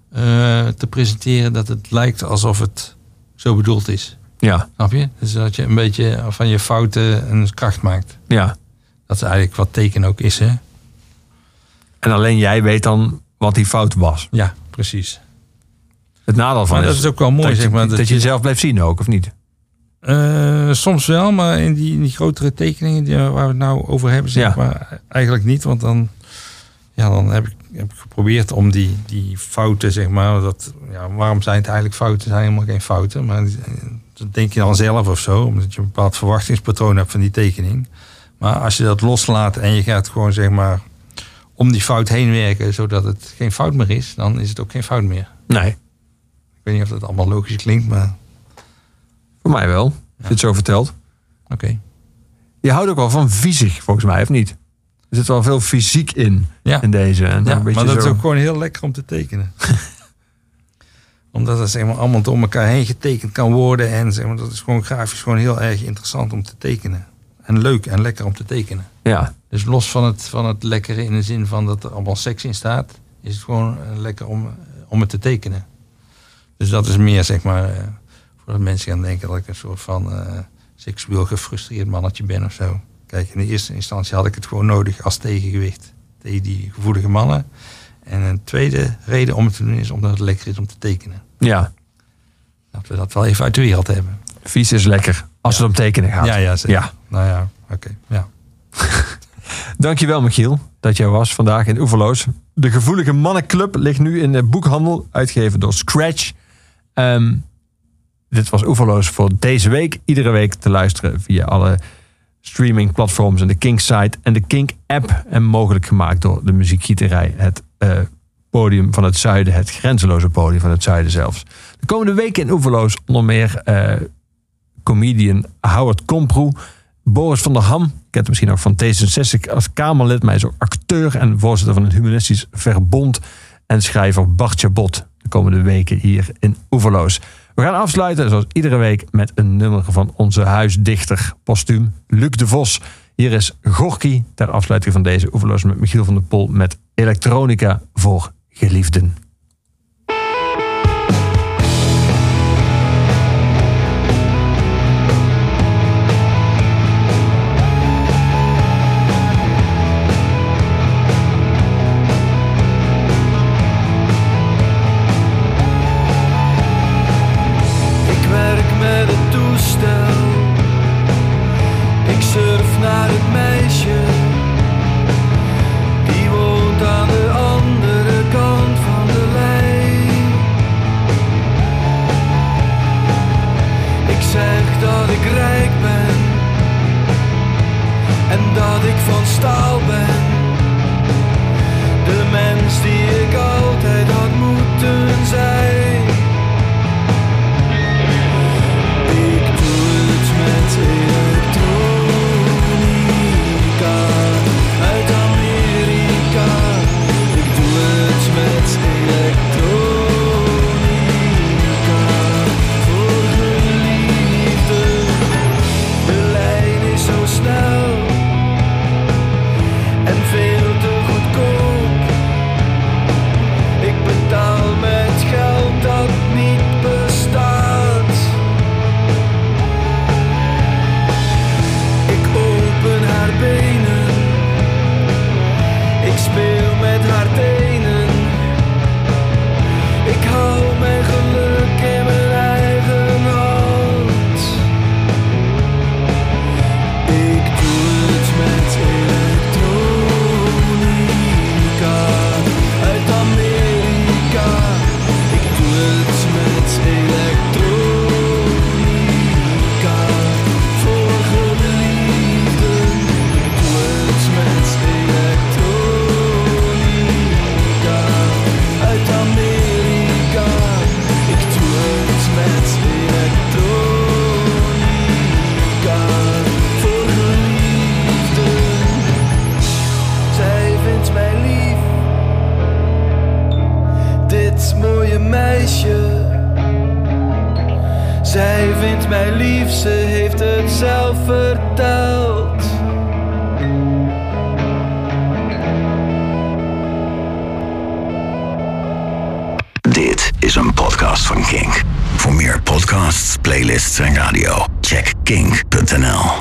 eh, te presenteren dat het lijkt alsof het zo bedoeld is. Ja, Snap je? Dus dat je een beetje van je fouten een kracht maakt. ja. Dat is eigenlijk wat teken ook is, hè? En alleen jij weet dan wat die fout was. Ja, precies. Het nadeel van Maar dat is ook wel mooi, dat, zeg maar. dat, je jezelf blijft zien ook, of niet? Eh, soms wel, maar in die, in die grotere tekeningen die, waar we het nou over hebben, zeg Ja. maar, eigenlijk niet. Want dan, ja, dan heb, ik, heb ik geprobeerd om die, die fouten, zeg maar, dat, ja, waarom zijn het eigenlijk fouten? Zijn helemaal geen fouten, maar dat denk je dan zelf of zo, omdat je een bepaald verwachtingspatroon hebt van die tekening. Maar als je dat loslaat en je gaat gewoon, zeg maar, om die fout heen werken, zodat het geen fout meer is, dan is het ook geen fout meer. Nee, Ik weet niet of dat allemaal logisch klinkt, maar voor mij wel. Als je het zo vertelt. oké. Je houdt ook wel van viezig, volgens mij, of niet? Er zit wel veel fysiek in, Ja. in deze. En Ja, maar dat zo- is ook gewoon heel lekker om te tekenen. [laughs] Omdat het zeg maar, allemaal door elkaar heen getekend kan worden. En zeg maar, dat is gewoon grafisch gewoon heel erg interessant om te tekenen. En leuk en lekker om te tekenen. Ja, Dus los van het, van het lekkere in de zin van dat er allemaal seks in staat, is het gewoon eh, lekker om, om het te tekenen. Dus dat is meer zeg maar, eh, voordat mensen gaan denken dat ik een soort van eh, seksueel gefrustreerd mannetje ben of zo. Kijk, in de eerste instantie had ik het gewoon nodig als tegengewicht tegen die gevoelige mannen. En een tweede reden om het te doen is omdat het lekker is om te tekenen. ja. Dat we dat wel even uit de wereld hebben. Vies is lekker als het om tekenen gaat. Ja, ja, zeker. Ja. Nou ja, oké. Ja. [laughs] Dankjewel, Michiel, dat jij was vandaag in Oeverloos. De Gevoelige Mannenclub ligt nu in de boekhandel, uitgegeven door Scratch. Ehm, dit was Oeverloos voor deze week. Iedere week te luisteren via alle streamingplatforms en de Kink site en de Kink app. En mogelijk gemaakt door de muziekgieterij. Het eh, podium van het zuiden, het grenzeloze podium van het zuiden zelfs. De komende weken in Oeverloos onder meer eh, comedian Howard Komproe. Boris van der Ham, kent misschien ook van T66 als Kamerlid, maar is ook acteur en voorzitter van het Humanistisch Verbond. En schrijver Bart Chabot de komende weken hier in Oeverloos. We gaan afsluiten, zoals iedere week, met een nummer van onze huisdichter postuum, Luc de Vos. Hier is Gorky ter afsluiting van deze Oeverloos met Michiel van der Pol met elektronica voor geliefden.